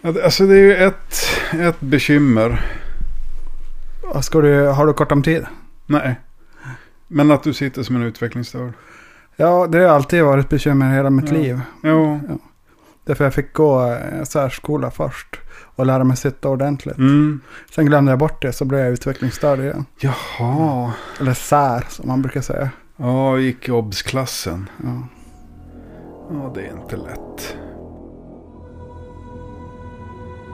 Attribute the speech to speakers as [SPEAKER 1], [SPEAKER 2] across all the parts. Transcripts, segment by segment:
[SPEAKER 1] Ja, Alltså det är ju ett, ett bekymmer.
[SPEAKER 2] Ska du, har du kort om tid?
[SPEAKER 1] Nej. Men att du sitter som en utvecklingsstörd.
[SPEAKER 2] Ja, det har alltid varit ett bekymmer hela mitt
[SPEAKER 1] Ja.
[SPEAKER 2] liv.
[SPEAKER 1] Jo.
[SPEAKER 2] Därför jag fick gå eh, särskola först. Och lära mig sitta ordentligt.
[SPEAKER 1] Mm.
[SPEAKER 2] Sen glömde jag bort det så blev jag utvecklingsstörd igen.
[SPEAKER 1] Jaha.
[SPEAKER 2] Eller sär som man brukar säga.
[SPEAKER 1] Ja, gick i obs-klassen.
[SPEAKER 2] Ja.
[SPEAKER 1] Ja, det är inte lätt.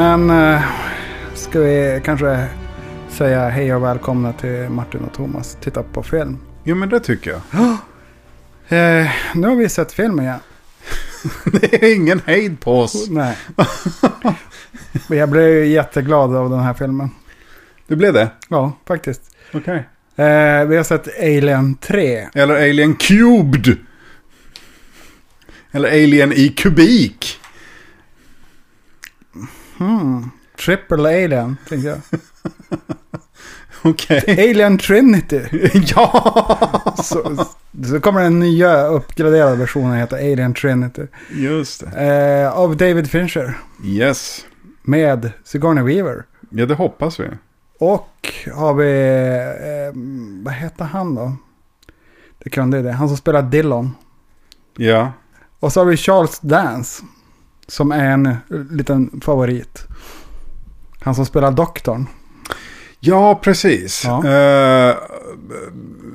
[SPEAKER 2] Men eh, ska vi kanske säga hej och välkomna till Martin och Thomas. Titta på film.
[SPEAKER 1] Jo, men det tycker jag.
[SPEAKER 2] Eh, nu har vi sett film igen.
[SPEAKER 1] Det är ingen hejd på oss.
[SPEAKER 2] Nej. Men jag blev jätteglad av den här filmen.
[SPEAKER 1] Det blev det?
[SPEAKER 2] Ja, faktiskt.
[SPEAKER 1] Okej.
[SPEAKER 2] Eh, vi har sett Alien 3.
[SPEAKER 1] Eller Alien Cubed. Eller Alien i kubik.
[SPEAKER 2] Hmm. Triple Alien, tänkte jag.
[SPEAKER 1] Okej.
[SPEAKER 2] Alien Trinity.
[SPEAKER 1] ja!
[SPEAKER 2] Så, så kommer den nya uppgraderade versionen heta Alien Trinity.
[SPEAKER 1] Just det.
[SPEAKER 2] Eh, av David Fincher.
[SPEAKER 1] Yes.
[SPEAKER 2] Med Sigourney Weaver.
[SPEAKER 1] Ja, det hoppas vi.
[SPEAKER 2] Och har vi, eh, vad heter han då? Det kunde det. Han som spelar Dillon.
[SPEAKER 1] Ja.
[SPEAKER 2] Och så har vi Charles Dance. Som är en liten favorit. Han som spelar doktorn.
[SPEAKER 1] Ja, precis.
[SPEAKER 2] Ja.
[SPEAKER 1] Eh,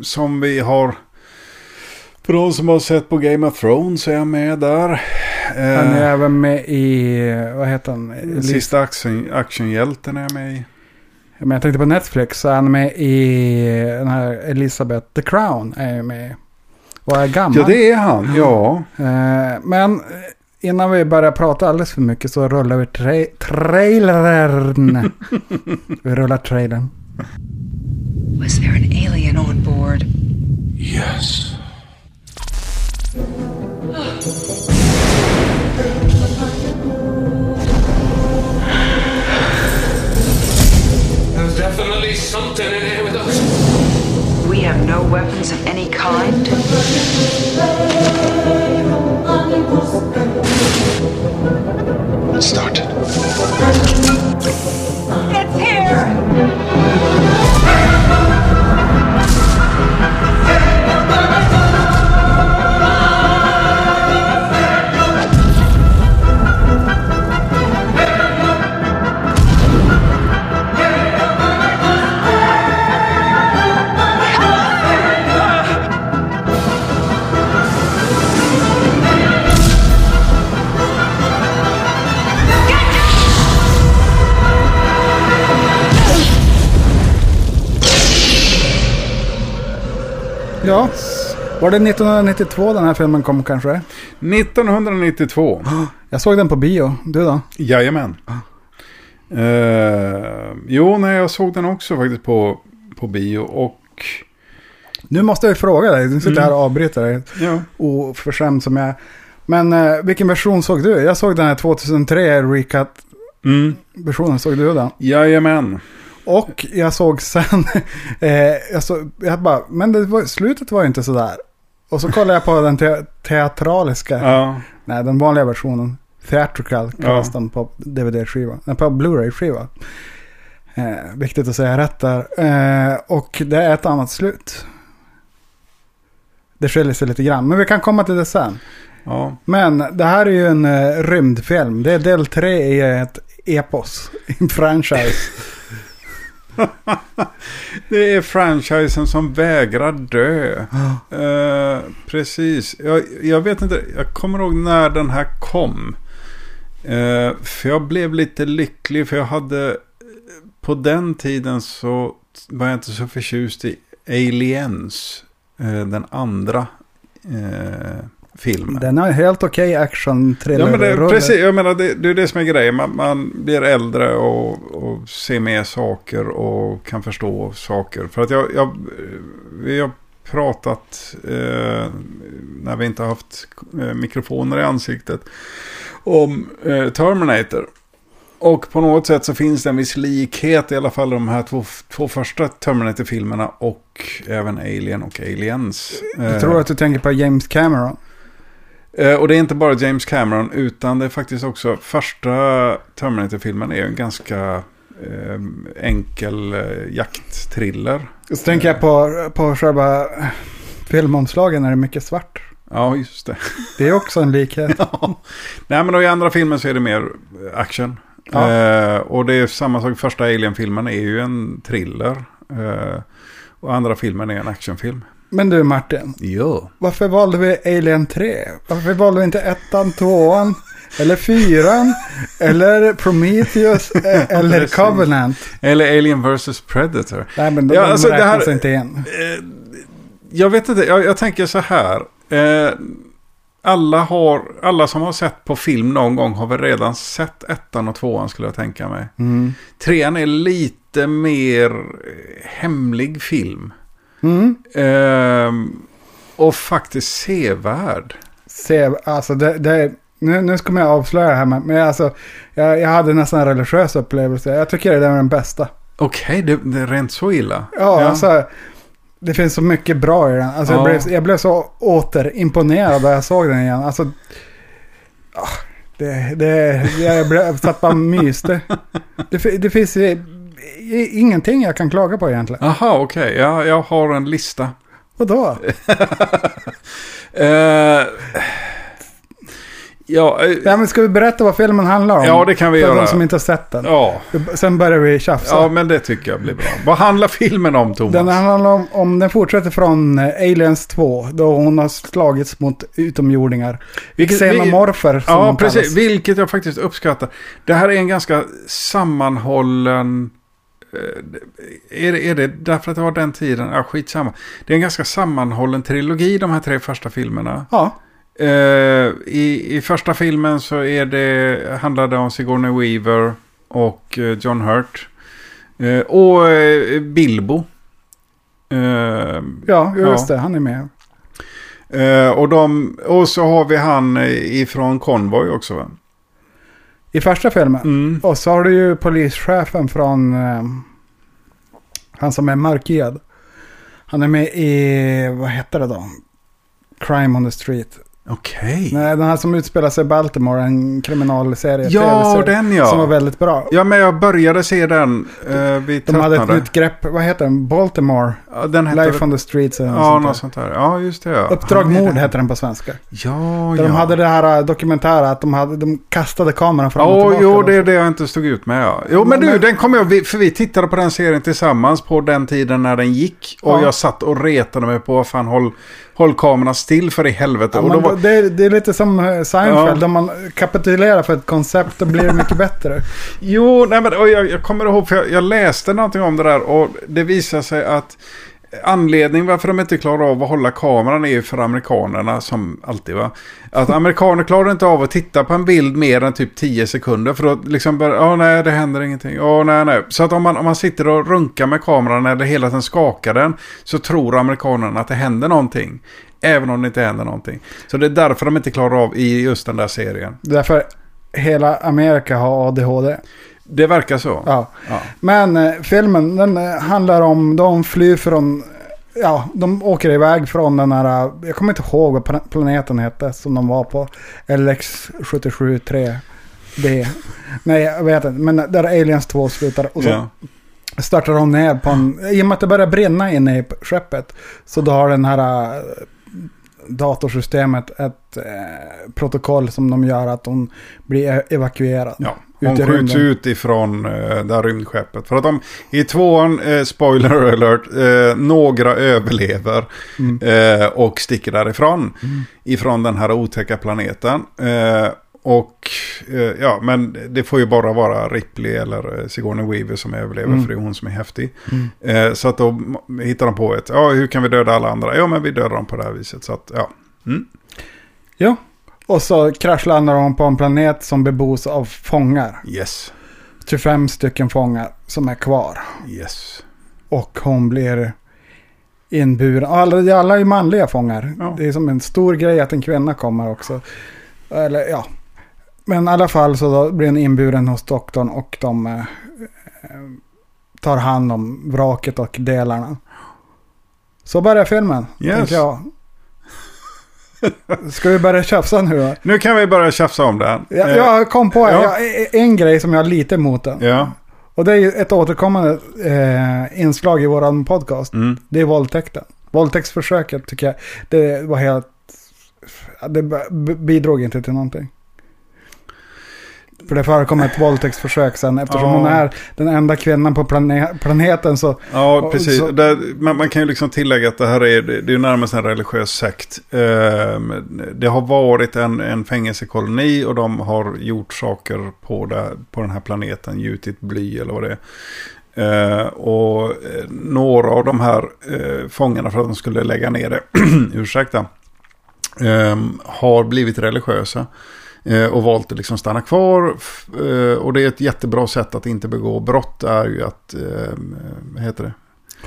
[SPEAKER 1] som vi har... För de som har sett på Game of Thrones är jag med där. Eh,
[SPEAKER 2] Han är även med i, vad heter han?
[SPEAKER 1] Sista action, actionhjälten är jag med i.
[SPEAKER 2] Men jag tänkte på Netflix så är han med i den här Elizabeth The Crown. Är med i. Och är gammal.
[SPEAKER 1] Ja, det är han. Ja.
[SPEAKER 2] Eh, men innan vi börjar prata alldeles för mycket så rullar vi tra- trailern. vi rullar trailern.
[SPEAKER 3] Was there an alien on board?
[SPEAKER 4] Yes. There's definitely something in here with us.
[SPEAKER 3] We have no weapons of any kind.
[SPEAKER 4] Let's.
[SPEAKER 3] It's here!
[SPEAKER 2] Ja, var det 1992 den här filmen kom kanske?
[SPEAKER 1] 1992.
[SPEAKER 2] Jag såg den på bio. Du då?
[SPEAKER 1] Jajamän. Eh, jo, nej, jag såg den också faktiskt på, på bio. Och
[SPEAKER 2] Nu måste jag fråga dig. Du sitter här och avbryter dig.
[SPEAKER 1] ja,
[SPEAKER 2] Oförskämd som jag är. Men eh, vilken version såg du? Jag såg den här 2003 Recut-versionen.
[SPEAKER 1] mm,
[SPEAKER 2] Såg du den?
[SPEAKER 1] jajamän.
[SPEAKER 2] Och jag såg sen, eh, jag, såg, jag bara, men det var, slutet var ju inte sådär. Och så kollade jag på den te, teatraliska,
[SPEAKER 1] Ja,
[SPEAKER 2] nej den vanliga versionen. Theatrical kallas
[SPEAKER 1] Ja.
[SPEAKER 2] den på DVD-skiva, nej på Blu-ray-skiva. Eh, viktigt att säga rätt där. Eh, och det är ett annat slut. Det skiljer sig lite grann, men vi kan komma till det sen.
[SPEAKER 1] ja.
[SPEAKER 2] Men det här är ju en eh, rymdfilm. Det är del tre i ett epos, en franchise.
[SPEAKER 1] Det är franchisen som vägrar dö. Eh, precis. Jag, jag vet inte. Jag kommer ihåg när den här kom. Eh, för jag blev lite lycklig. För jag hade. På den tiden så var jag inte så förtjust i Aliens. Eh, den andra eh, filmen.
[SPEAKER 2] Den har helt okej action
[SPEAKER 1] Ja, men det,
[SPEAKER 2] thriller
[SPEAKER 1] precis, jag menar det, det är det som är grejen. Man, man blir äldre och, och ser mer saker och kan förstå saker. För att jag, jag vi har pratat eh, när vi inte har haft eh, mikrofoner i ansiktet om eh, Terminator. Och på något sätt så finns det en viss likhet i alla fall de här två, två första Terminator-filmerna och även Alien och Aliens.
[SPEAKER 2] Jag tror att du tänker på James Cameron.
[SPEAKER 1] Eh, Och det är inte bara James Cameron utan det är faktiskt också första Terminator-filmen är en ganska eh, enkel eh, jaktthriller.
[SPEAKER 2] Så tänker jag på, på själva filmomslagen när det är mycket svart.
[SPEAKER 1] Ja, just det.
[SPEAKER 2] Det är också en likhet.
[SPEAKER 1] Ja. Nej, men då i andra filmen så är det mer action.
[SPEAKER 2] Ja.
[SPEAKER 1] Eh, och det är samma sak, första Alien-filmen är ju en thriller. Eh, och andra filmen är en actionfilm.
[SPEAKER 2] Men du Martin,
[SPEAKER 1] Ja.
[SPEAKER 2] varför valde vi Alien 3? Varför valde vi inte ettan, tvåan, eller fyran, eller Prometheus, eh, eller. Covenant?
[SPEAKER 1] Eller Alien vs Predator.
[SPEAKER 2] Nej men de,
[SPEAKER 1] Ja, alltså, det
[SPEAKER 2] räknas
[SPEAKER 1] här-
[SPEAKER 2] inte in.
[SPEAKER 1] Eh, jag vet inte, jag, jag tänker så här. Eh, alla, har, alla som har sett på film någon gång har väl redan sett ettan och tvåan skulle jag tänka mig.
[SPEAKER 2] Mm.
[SPEAKER 1] Trean är lite mer eh, hemlig film.
[SPEAKER 2] Mm.
[SPEAKER 1] Ehm, och faktiskt sevärd.
[SPEAKER 2] Se, alltså det, det, nu, nu ska jag avslöja det här men, alltså, jag, jag hade nästan en religiös upplevelse. Jag tycker det är den bästa.
[SPEAKER 1] Okej, det, det är rent så illa.
[SPEAKER 2] Ja, alltså. Det finns så mycket bra i den. Alltså,
[SPEAKER 1] Ja.
[SPEAKER 2] jag, blev, jag blev så återimponerad när jag såg den igen. Alltså, ah, det, det, jag blev, satt bara myste. Det, det finns ingenting jag kan klaga på egentligen.
[SPEAKER 1] Jaha, okej. Ja, jag har en lista.
[SPEAKER 2] Vadå?
[SPEAKER 1] Eh, ja, eh,
[SPEAKER 2] Ja, men ska vi berätta vad filmen handlar om?
[SPEAKER 1] Ja, det kan vi
[SPEAKER 2] För
[SPEAKER 1] göra.
[SPEAKER 2] de som inte har sett den.
[SPEAKER 1] ja.
[SPEAKER 2] Sen börjar vi tjafsa.
[SPEAKER 1] ja, men det tycker jag blir bra. Vad handlar filmen om, Thomas?
[SPEAKER 2] Den handlar om, om den fortsätter från eh, Aliens 2. Då hon har slagits mot utomjordingar.
[SPEAKER 1] Vilket-
[SPEAKER 2] Xenomorfer som
[SPEAKER 1] Ja, precis.
[SPEAKER 2] kallas.
[SPEAKER 1] Vilket jag faktiskt uppskattar. Det här är en ganska sammanhållen... eh, Är det, är det därför att det var den tiden? Ja, skitsamma. Det är en ganska sammanhållen trilogi, de här tre första filmerna.
[SPEAKER 2] Ja,
[SPEAKER 1] Eh, i, I första filmen så är det, handlar det om Sigourney Weaver och eh, John Hurt. Eh, och eh, Bilbo.
[SPEAKER 2] Ja, just
[SPEAKER 1] Ja.
[SPEAKER 2] det. Han är med.
[SPEAKER 1] och, de, och så har vi han ifrån Convoy också?
[SPEAKER 2] I första filmen.
[SPEAKER 1] Mm.
[SPEAKER 2] Och så har du ju polischefen från... Eh, han som är mörkhyad. Han är med i... Vad heter det då? Crime on the Street.
[SPEAKER 1] Okej.
[SPEAKER 2] Nej, den här som utspelar sig i Baltimore. En kriminalserie.
[SPEAKER 1] Ja, den ja.
[SPEAKER 2] Som var väldigt bra.
[SPEAKER 1] Ja, men jag började se den. Uh, vi
[SPEAKER 2] De hade ett nytt grepp. Vad heter den? Baltimore.
[SPEAKER 1] Ja, den hette...
[SPEAKER 2] Life on the Streets. Eller
[SPEAKER 1] Ja,
[SPEAKER 2] något
[SPEAKER 1] något
[SPEAKER 2] sånt
[SPEAKER 1] där. Ja, just det. Ja.
[SPEAKER 2] Uppdrag mord heter den på svenska.
[SPEAKER 1] Ja,
[SPEAKER 2] Där
[SPEAKER 1] ja.
[SPEAKER 2] de hade det här äh, dokumentära att de, hade, de kastade kameran fram och
[SPEAKER 1] Ja,
[SPEAKER 2] tillbaka.
[SPEAKER 1] jo, det är det jag inte stod ut med. Ja. Jo, men
[SPEAKER 2] Men-
[SPEAKER 1] du, den kommer jag... För vi tittade på den serien tillsammans på den tiden när den gick. Och
[SPEAKER 2] Ja.
[SPEAKER 1] jag satt och retade mig på, fan håll, håll kameran still för i helvete.
[SPEAKER 2] Ja,
[SPEAKER 1] och då var,
[SPEAKER 2] det, det är lite som eh, Seinfeld,
[SPEAKER 1] Ja.
[SPEAKER 2] om man kapitulerar för ett koncept då blir det mycket bättre.
[SPEAKER 1] Jo, nej men och jag, jag kommer ihåg, för jag, jag läste någonting om det där och det visar sig att Anledning varför de inte klarar av att hålla kameran är ju för amerikanerna som alltid va. Att amerikaner klarar inte av att titta på en bild mer än typ 10 sekunder för då liksom bara, ja nej det händer ingenting, ja nej nej. Så att om man, om man sitter och runkar med kameran eller hela tiden skakar den så tror amerikanerna att det händer någonting. Även om det inte händer någonting. Så det är därför de inte klarar av i just den där serien.
[SPEAKER 2] Därför hela Amerika har ADHD.
[SPEAKER 1] Det verkar så.
[SPEAKER 2] Ja.
[SPEAKER 1] Ja.
[SPEAKER 2] Men eh, filmen den eh, handlar om, de flyr från, ja, de åker iväg från den här, eh, jag kommer inte ihåg vad pla- planeten hette som de var på. LX773B. Nej, jag vet inte. Men där Aliens 2 slutar. Och så
[SPEAKER 1] Ja.
[SPEAKER 2] startar de ner på en... I och med att det börjar brinna inne i skeppet. Så då har den här datorsystemet ett äh, protokoll som de gör att hon blir e- evakuerad.
[SPEAKER 1] Ja, hon
[SPEAKER 2] i
[SPEAKER 1] skjuts ut ifrån uh, det här rymdskeppet. För att de i tvåan, eh, spoiler alert, eh, några överlever
[SPEAKER 2] Mm.
[SPEAKER 1] eh, och sticker därifrån. Ifrån den här otäcka planeten. Eh, och eh, ja, men det får ju bara vara Ripley eller eh, Sigourney Weaver som överlever
[SPEAKER 2] Mm.
[SPEAKER 1] för det är hon som är häftig.
[SPEAKER 2] Mm.
[SPEAKER 1] Eh, så att då hittar de på ett, ja hur kan vi döda alla andra? Ja men vi dödar dem på det här viset. Så att ja. Mm.
[SPEAKER 2] Ja. Och så kraschlandar de på en planet som bebos av fångar.
[SPEAKER 1] Yes.
[SPEAKER 2] 25 stycken fångar som är kvar.
[SPEAKER 1] Yes.
[SPEAKER 2] Och hon blir inburen. Alla, alla är manliga fångar.
[SPEAKER 1] Ja.
[SPEAKER 2] Det är som en stor grej att en kvinna kommer också. Eller ja. Men i alla fall så blir hon inburen hos doktorn och de eh, tar hand om vraket och delarna. Så börjar filmen.
[SPEAKER 1] Yes.
[SPEAKER 2] Jag. Ska vi börja tjafsa nu då?
[SPEAKER 1] Nu kan vi börja tjafsa om den.
[SPEAKER 2] Jag,
[SPEAKER 1] Eh,
[SPEAKER 2] jag kom på
[SPEAKER 1] ja.
[SPEAKER 2] jag, en grej som jag har lite emot den.
[SPEAKER 1] ja.
[SPEAKER 2] Och det är ett återkommande eh, inslag i våran podcast.
[SPEAKER 1] Mm.
[SPEAKER 2] Det är våldtäkten. Våldtäktsförsöket tycker jag, det var helt... Det bidrog inte till någonting. För det förekom ett våldtäktsförsök sen. Eftersom
[SPEAKER 1] Ja.
[SPEAKER 2] hon är den enda kvinnan på plane- planeten så...
[SPEAKER 1] Ja, precis.
[SPEAKER 2] så-
[SPEAKER 1] Där, man, man kan ju liksom tillägga att det här är, det är närmast en religiös sekt. Ehm, det har varit en, en fängelsekoloni och de har gjort saker på, det, på den här planeten, gjutit bly eller vad det är. Eh, och eh, några av de här eh, fångarna för att de skulle lägga ner det, ursäkta, ehm, har blivit religiösa. Eh, Och valt att liksom stanna kvar. Eh, Och det är ett jättebra sätt att inte begå brott är ju att, ehm, vad heter det?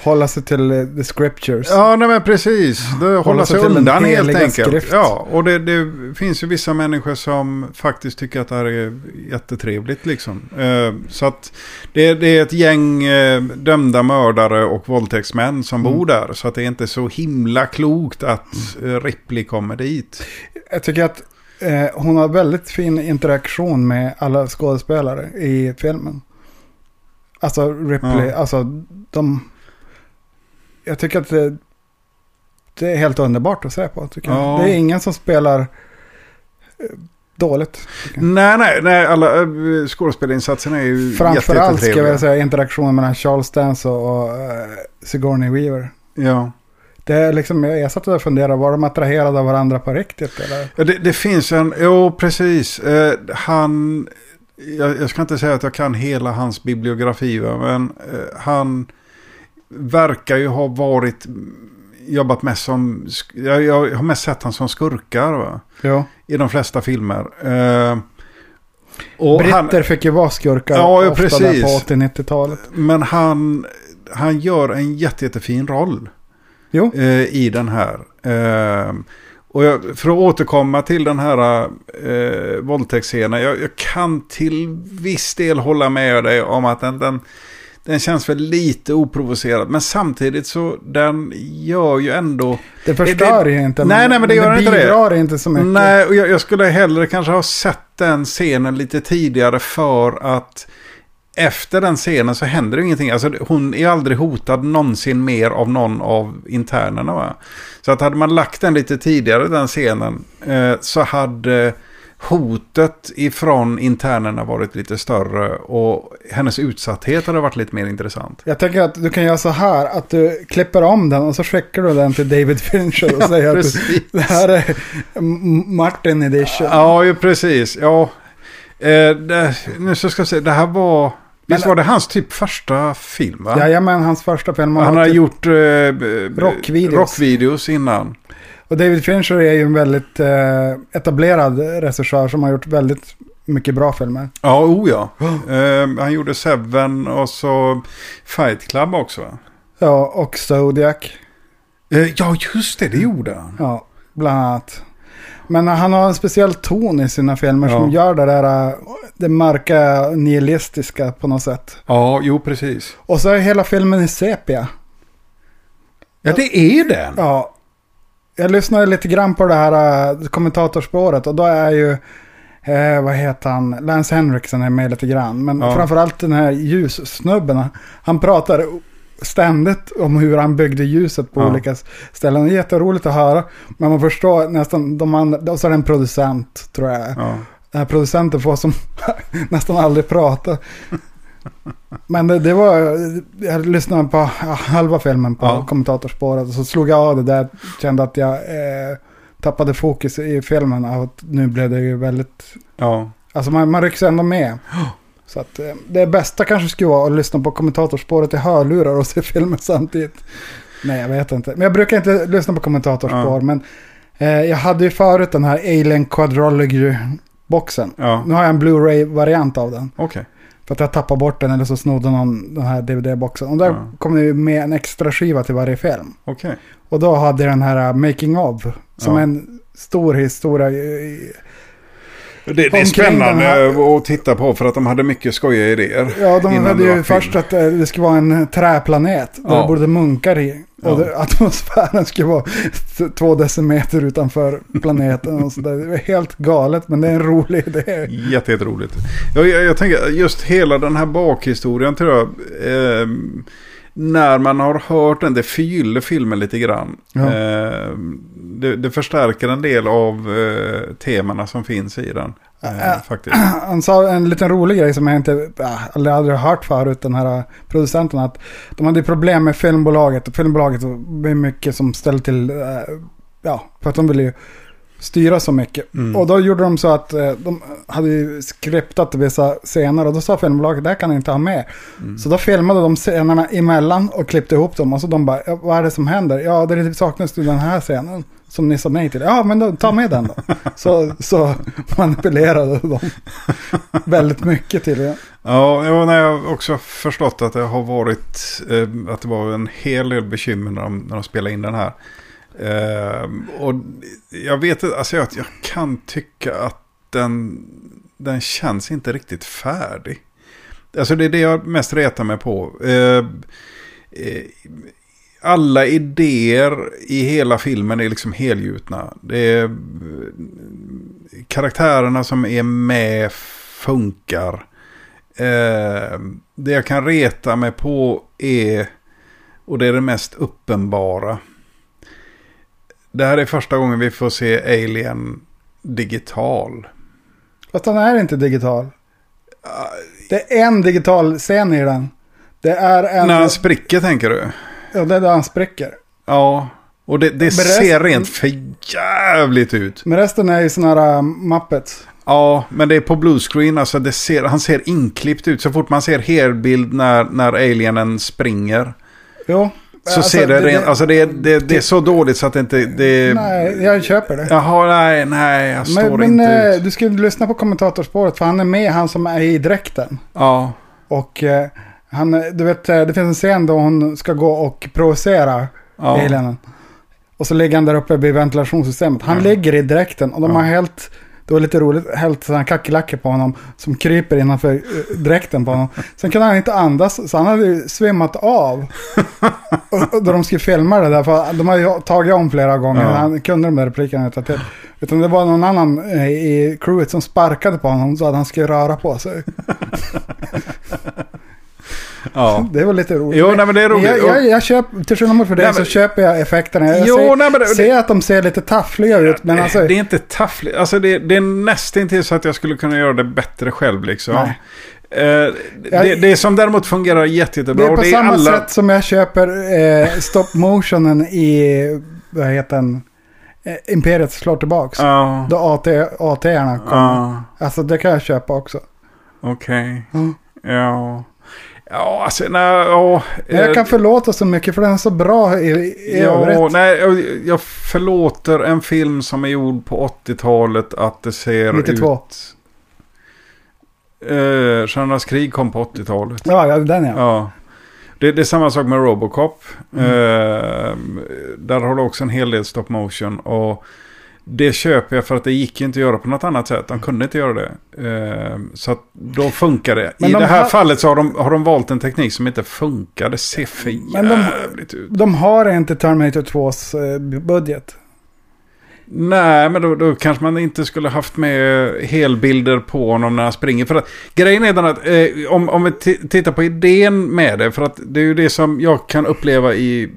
[SPEAKER 2] Hålla sig till eh, the scriptures.
[SPEAKER 1] Ja, nej men precis. Det hålla sig
[SPEAKER 2] sig den
[SPEAKER 1] undan helt enkelt.
[SPEAKER 2] skrift.
[SPEAKER 1] Ja, och det, det finns ju vissa människor som faktiskt tycker att det här är jättetrevligt liksom. Eh, Så att det, det är ett gäng eh, dömda mördare och våldtäktsmän som
[SPEAKER 2] Mm.
[SPEAKER 1] bor där. Så att det är inte så himla klokt att eh, Ripley kommer dit.
[SPEAKER 2] Jag tycker att eh, hon har väldigt fin interaktion med alla skådespelare i filmen. Alltså Ripley,
[SPEAKER 1] Ja.
[SPEAKER 2] alltså de... Jag tycker att det, det är helt underbart att se på. Tycker
[SPEAKER 1] Ja.
[SPEAKER 2] jag. Det är ingen som spelar eh, dåligt.
[SPEAKER 1] Nej, nej, nej, alla äh, skådespelarinsatserna är ju
[SPEAKER 2] Framförallt ska jag vilja säga interaktionen mellan Charles Dance och, och Sigourney Weaver.
[SPEAKER 1] Ja.
[SPEAKER 2] Det är liksom, jag, satt och funderade, var de attraherade av varandra på riktigt? Eller?
[SPEAKER 1] Ja, det, det finns en, jo precis. Eh, han, jag, jag ska inte säga att jag kan hela hans bibliografi, men eh, han verkar ju ha varit, jobbat mest som, jag, jag har mest sett han som skurkar va?
[SPEAKER 2] Jo.
[SPEAKER 1] i de flesta filmer. Eh, och han,
[SPEAKER 2] Britter fick ju vara skurkar
[SPEAKER 1] Ja, ja,
[SPEAKER 2] ofta
[SPEAKER 1] precis.
[SPEAKER 2] där på 80-90-talet.
[SPEAKER 1] men han, han gör en jätte, jättefin roll.
[SPEAKER 2] Jo.
[SPEAKER 1] eh, i den här. Eh, och jag, för att återkomma till den här eh, våldtäktsscenen. Jag, jag kan till viss del hålla med dig om att den, den, den känns väl lite oprovocerad. Men samtidigt så den gör ju ändå...
[SPEAKER 2] Det förstör
[SPEAKER 1] det-
[SPEAKER 2] ju inte.
[SPEAKER 1] Nej, nej, men det gör inte det.
[SPEAKER 2] bidrar inte så mycket.
[SPEAKER 1] Nej, och jag, jag skulle hellre kanske ha sett den scenen lite tidigare för att efter den scenen så händer det ingenting. Alltså hon är aldrig hotad någonsin mer av någon av internerna. Va? Så att hade man lagt den lite tidigare den scenen eh, så hade hotet ifrån internerna varit lite större och hennes utsatthet hade varit lite mer intressant.
[SPEAKER 2] Jag tänker att du kan göra så här, att du klipper om den och så skickar du den till David Fincher och säger att du,
[SPEAKER 1] precis.
[SPEAKER 2] det här är Martin edition.
[SPEAKER 1] Ja, ju precis. Ja, eh, det, nu så ska jag säga, det här var... Visst var det hans typ första film va?
[SPEAKER 2] Jajamän, hans första film.
[SPEAKER 1] Han har
[SPEAKER 2] typ-
[SPEAKER 1] gjort eh,
[SPEAKER 2] Rockvideos.
[SPEAKER 1] rockvideos innan.
[SPEAKER 2] Och David Fincher är ju en väldigt eh, etablerad regissör som har gjort väldigt mycket bra filmer.
[SPEAKER 1] Ja, oh ja. Eh, han gjorde Seven och så Fight Club också va?
[SPEAKER 2] Ja, och Zodiac.
[SPEAKER 1] Eh, ja, just det, det gjorde han.
[SPEAKER 2] Ja, bland annat. Men han har en speciell ton i sina filmer som
[SPEAKER 1] Ja.
[SPEAKER 2] gör det där, eh, det mörka nihilistiska på något sätt.
[SPEAKER 1] Ja, jo precis.
[SPEAKER 2] Och så är hela filmen i sepia.
[SPEAKER 1] Ja, det är den.
[SPEAKER 2] Ja. Jag lyssnade lite grann på det här uh, kommentatorspåret och då är ju, eh, vad heter han, Lance Henriksen är med lite grann. Men
[SPEAKER 1] Ja.
[SPEAKER 2] framförallt den här ljussnubben, han pratar ständigt om hur han byggde ljuset på
[SPEAKER 1] Ja.
[SPEAKER 2] olika ställen. Det är jätteroligt att höra. Men man förstår nästan, de andra, och så är det en producent tror jag.
[SPEAKER 1] Ja.
[SPEAKER 2] Den här producenten får som nästan aldrig prata. Men det, det var, jag lyssnade på halva filmen på
[SPEAKER 1] Ja.
[SPEAKER 2] kommentatorspåret och så slog jag av det där. Kände att jag, eh, tappade fokus i filmen att nu blev det ju väldigt...
[SPEAKER 1] Ja.
[SPEAKER 2] Alltså man, man rycks ändå med. Så att eh, det bästa kanske skulle vara att lyssna på kommentatorspåret i hörlurar och se filmen samtidigt. Nej, jag vet inte. Men jag brukar inte lyssna på kommentatorspår.
[SPEAKER 1] Ja.
[SPEAKER 2] Men eh, jag hade ju förut den här Alien Quadrology-boxen.
[SPEAKER 1] Ja.
[SPEAKER 2] Nu har jag en Blu-ray-variant av den.
[SPEAKER 1] Okej.
[SPEAKER 2] För att jag tappade bort den eller så snodde någon den här DVD-boxen. Och där
[SPEAKER 1] Ja.
[SPEAKER 2] kom det med en extra skiva till varje film.
[SPEAKER 1] Okej.
[SPEAKER 2] Och då hade jag den här uh, Making of. Som en stor historia.
[SPEAKER 1] Det, det är spännande
[SPEAKER 2] här-
[SPEAKER 1] att titta på för att de hade mycket skojiga idéer.
[SPEAKER 2] Ja, de hade ju först att eh, det skulle vara en träplanet. Där
[SPEAKER 1] Ja.
[SPEAKER 2] det bodde munkar i. Och
[SPEAKER 1] Ja.
[SPEAKER 2] atmosfären skulle vara två decimeter utanför planeten. Och så där. Det var helt galet, men det är en rolig idé.
[SPEAKER 1] Jätte, jätteroligt. Jag, jag, jag tänker just hela den här bakhistorien tror jag. Eh, när man har hört den, det förgyller filmen lite grann.
[SPEAKER 2] Ja.
[SPEAKER 1] Eh, det, det förstärker en del av eh, temana som finns i den. Eh,
[SPEAKER 2] Äh.
[SPEAKER 1] faktiskt.
[SPEAKER 2] Han sa en liten rolig grej som jag inte äh, aldrig, hört förut, den här producenten. Att de hade problem med filmbolaget. Och filmbolaget var mycket som ställde till, äh, ja, för att de ville ju styra så mycket.
[SPEAKER 1] Mm.
[SPEAKER 2] Och då gjorde de så att eh, de hade ju skriptat vissa scener och då sa filmbolaget det här kan ni inte ha med.
[SPEAKER 1] Mm.
[SPEAKER 2] Så då filmade de scenerna emellan och klippte ihop dem och så de bara, vad är det som händer? Ja, det saknas ju den här scenen som ni sa nej till. Ja, men då, ta med den då. så, så manipulerade de väldigt mycket till det.
[SPEAKER 1] Ja, jag har också förstått att det har varit eh, att det var en hel del bekymmer när de, när de spelade in den här. Eh, och jag vet inte, alltså jag, jag kan tycka att den, den känns inte riktigt färdig. Alltså det är det jag mest retar mig på. Eh, eh, alla idéer i hela filmen är liksom helgjutna. Det är eh, karaktärerna som är med funkar. Ehm, det jag kan reta mig på är, och det är det mest uppenbara. Det här är första gången vi får se Alien digital.
[SPEAKER 2] Fast den är inte digital. Det är en digital scen i den. Det är en...
[SPEAKER 1] När han spricker tänker du?
[SPEAKER 2] Ja, det är där han spricker.
[SPEAKER 1] Ja, och det, det
[SPEAKER 2] Men
[SPEAKER 1] ser
[SPEAKER 2] resten-
[SPEAKER 1] rent för jävligt ut.
[SPEAKER 2] Men resten är ju sådana här uh, Muppets.
[SPEAKER 1] Ja, men det är på bluescreen. Alltså det ser, han ser inklippt ut. Så fort man ser helbild när, när alienen springer.
[SPEAKER 2] Jo.
[SPEAKER 1] Så
[SPEAKER 2] Alltså,
[SPEAKER 1] ser det, rent, alltså det, är- det, det är så dåligt så att det inte... Det,
[SPEAKER 2] Nej, jag köper det.
[SPEAKER 1] Jaha, nej, nej, jag står
[SPEAKER 2] men men
[SPEAKER 1] inte
[SPEAKER 2] eh,
[SPEAKER 1] ut.
[SPEAKER 2] du ska lyssna på kommentatorspåret för han är med, han som är i dräkten.
[SPEAKER 1] Ja,
[SPEAKER 2] Och eh, han, du vet, eh, det finns en scen då hon ska gå och provocera
[SPEAKER 1] ja.
[SPEAKER 2] alienen. Och så ligger han där uppe vid ventilationssystemet. Han
[SPEAKER 1] Ja.
[SPEAKER 2] ligger i dräkten och de
[SPEAKER 1] Ja.
[SPEAKER 2] har hällt, det var lite roligt, hällt sådana kackerlackor på honom som kryper innanför eh, dräkten på honom. Sen kunde han inte andas så han hade ju svimmat av. och, och då de skulle filma det där, för de har ju tagit om flera gånger.
[SPEAKER 1] Ja.
[SPEAKER 2] Han kunde de där replikerna utan till. Utan det var någon annan eh, i crewet som sparkade på honom så att han skulle röra på sig.
[SPEAKER 1] ja.
[SPEAKER 2] Det var lite roligt.
[SPEAKER 1] Jo, nej, men det är roligt.
[SPEAKER 2] Jag, jag, jag köper, till skillnad mot för dig så köper jag effekterna. Jag
[SPEAKER 1] Jo,
[SPEAKER 2] ser,
[SPEAKER 1] nej, men det-
[SPEAKER 2] ser att de ser lite taffliga ut. Men alltså,
[SPEAKER 1] det är inte taffligt. Alltså det, det är nästan så att jag skulle kunna göra det bättre själv liksom.
[SPEAKER 2] Nej.
[SPEAKER 1] Eh, det, det som däremot fungerar jätte, jättebra.
[SPEAKER 2] det är på
[SPEAKER 1] det är
[SPEAKER 2] samma
[SPEAKER 1] alla...
[SPEAKER 2] sätt som jag köper eh, stop motionen i, vad heter den, eh, Imperiet slår tillbaks.
[SPEAKER 1] Ja,
[SPEAKER 2] Då AT, AT-erna kommer.
[SPEAKER 1] ja,
[SPEAKER 2] Alltså det kan jag köpa också.
[SPEAKER 1] okej.
[SPEAKER 2] Mm.
[SPEAKER 1] Ja. Ja, alltså nej, ja.
[SPEAKER 2] Jag
[SPEAKER 1] eh,
[SPEAKER 2] kan förlåta så mycket för den är så bra i, i
[SPEAKER 1] Ja,
[SPEAKER 2] övrigt.
[SPEAKER 1] nej, jag, jag förlåter en film som är gjord på 80-talet att det ser
[SPEAKER 2] 92.
[SPEAKER 1] ut... Eh, Stjärnornas krig kom på 80-talet.
[SPEAKER 2] Ja, ja, den ja.
[SPEAKER 1] Ja. Det, det är samma sak med Robocop.
[SPEAKER 2] Mm.
[SPEAKER 1] Eh, där har du också en hel del stop motion. Och det köper jag för att det gick ju inte att göra på något annat sätt. De kunde inte göra det. Eh, så att då funkar det.
[SPEAKER 2] Men
[SPEAKER 1] I
[SPEAKER 2] de
[SPEAKER 1] det här
[SPEAKER 2] har-
[SPEAKER 1] fallet så har de, har de valt en teknik som inte funkar. Det ser för jävligt ut.
[SPEAKER 2] De har inte Terminator 2s eh, budget.
[SPEAKER 1] Nej, men då, då kanske man inte skulle haft med helbilder på honom när han springer. För att grejen är den att eh, om, om vi ti- tittar på idén med det. För att det är ju det som jag kan uppleva i eh,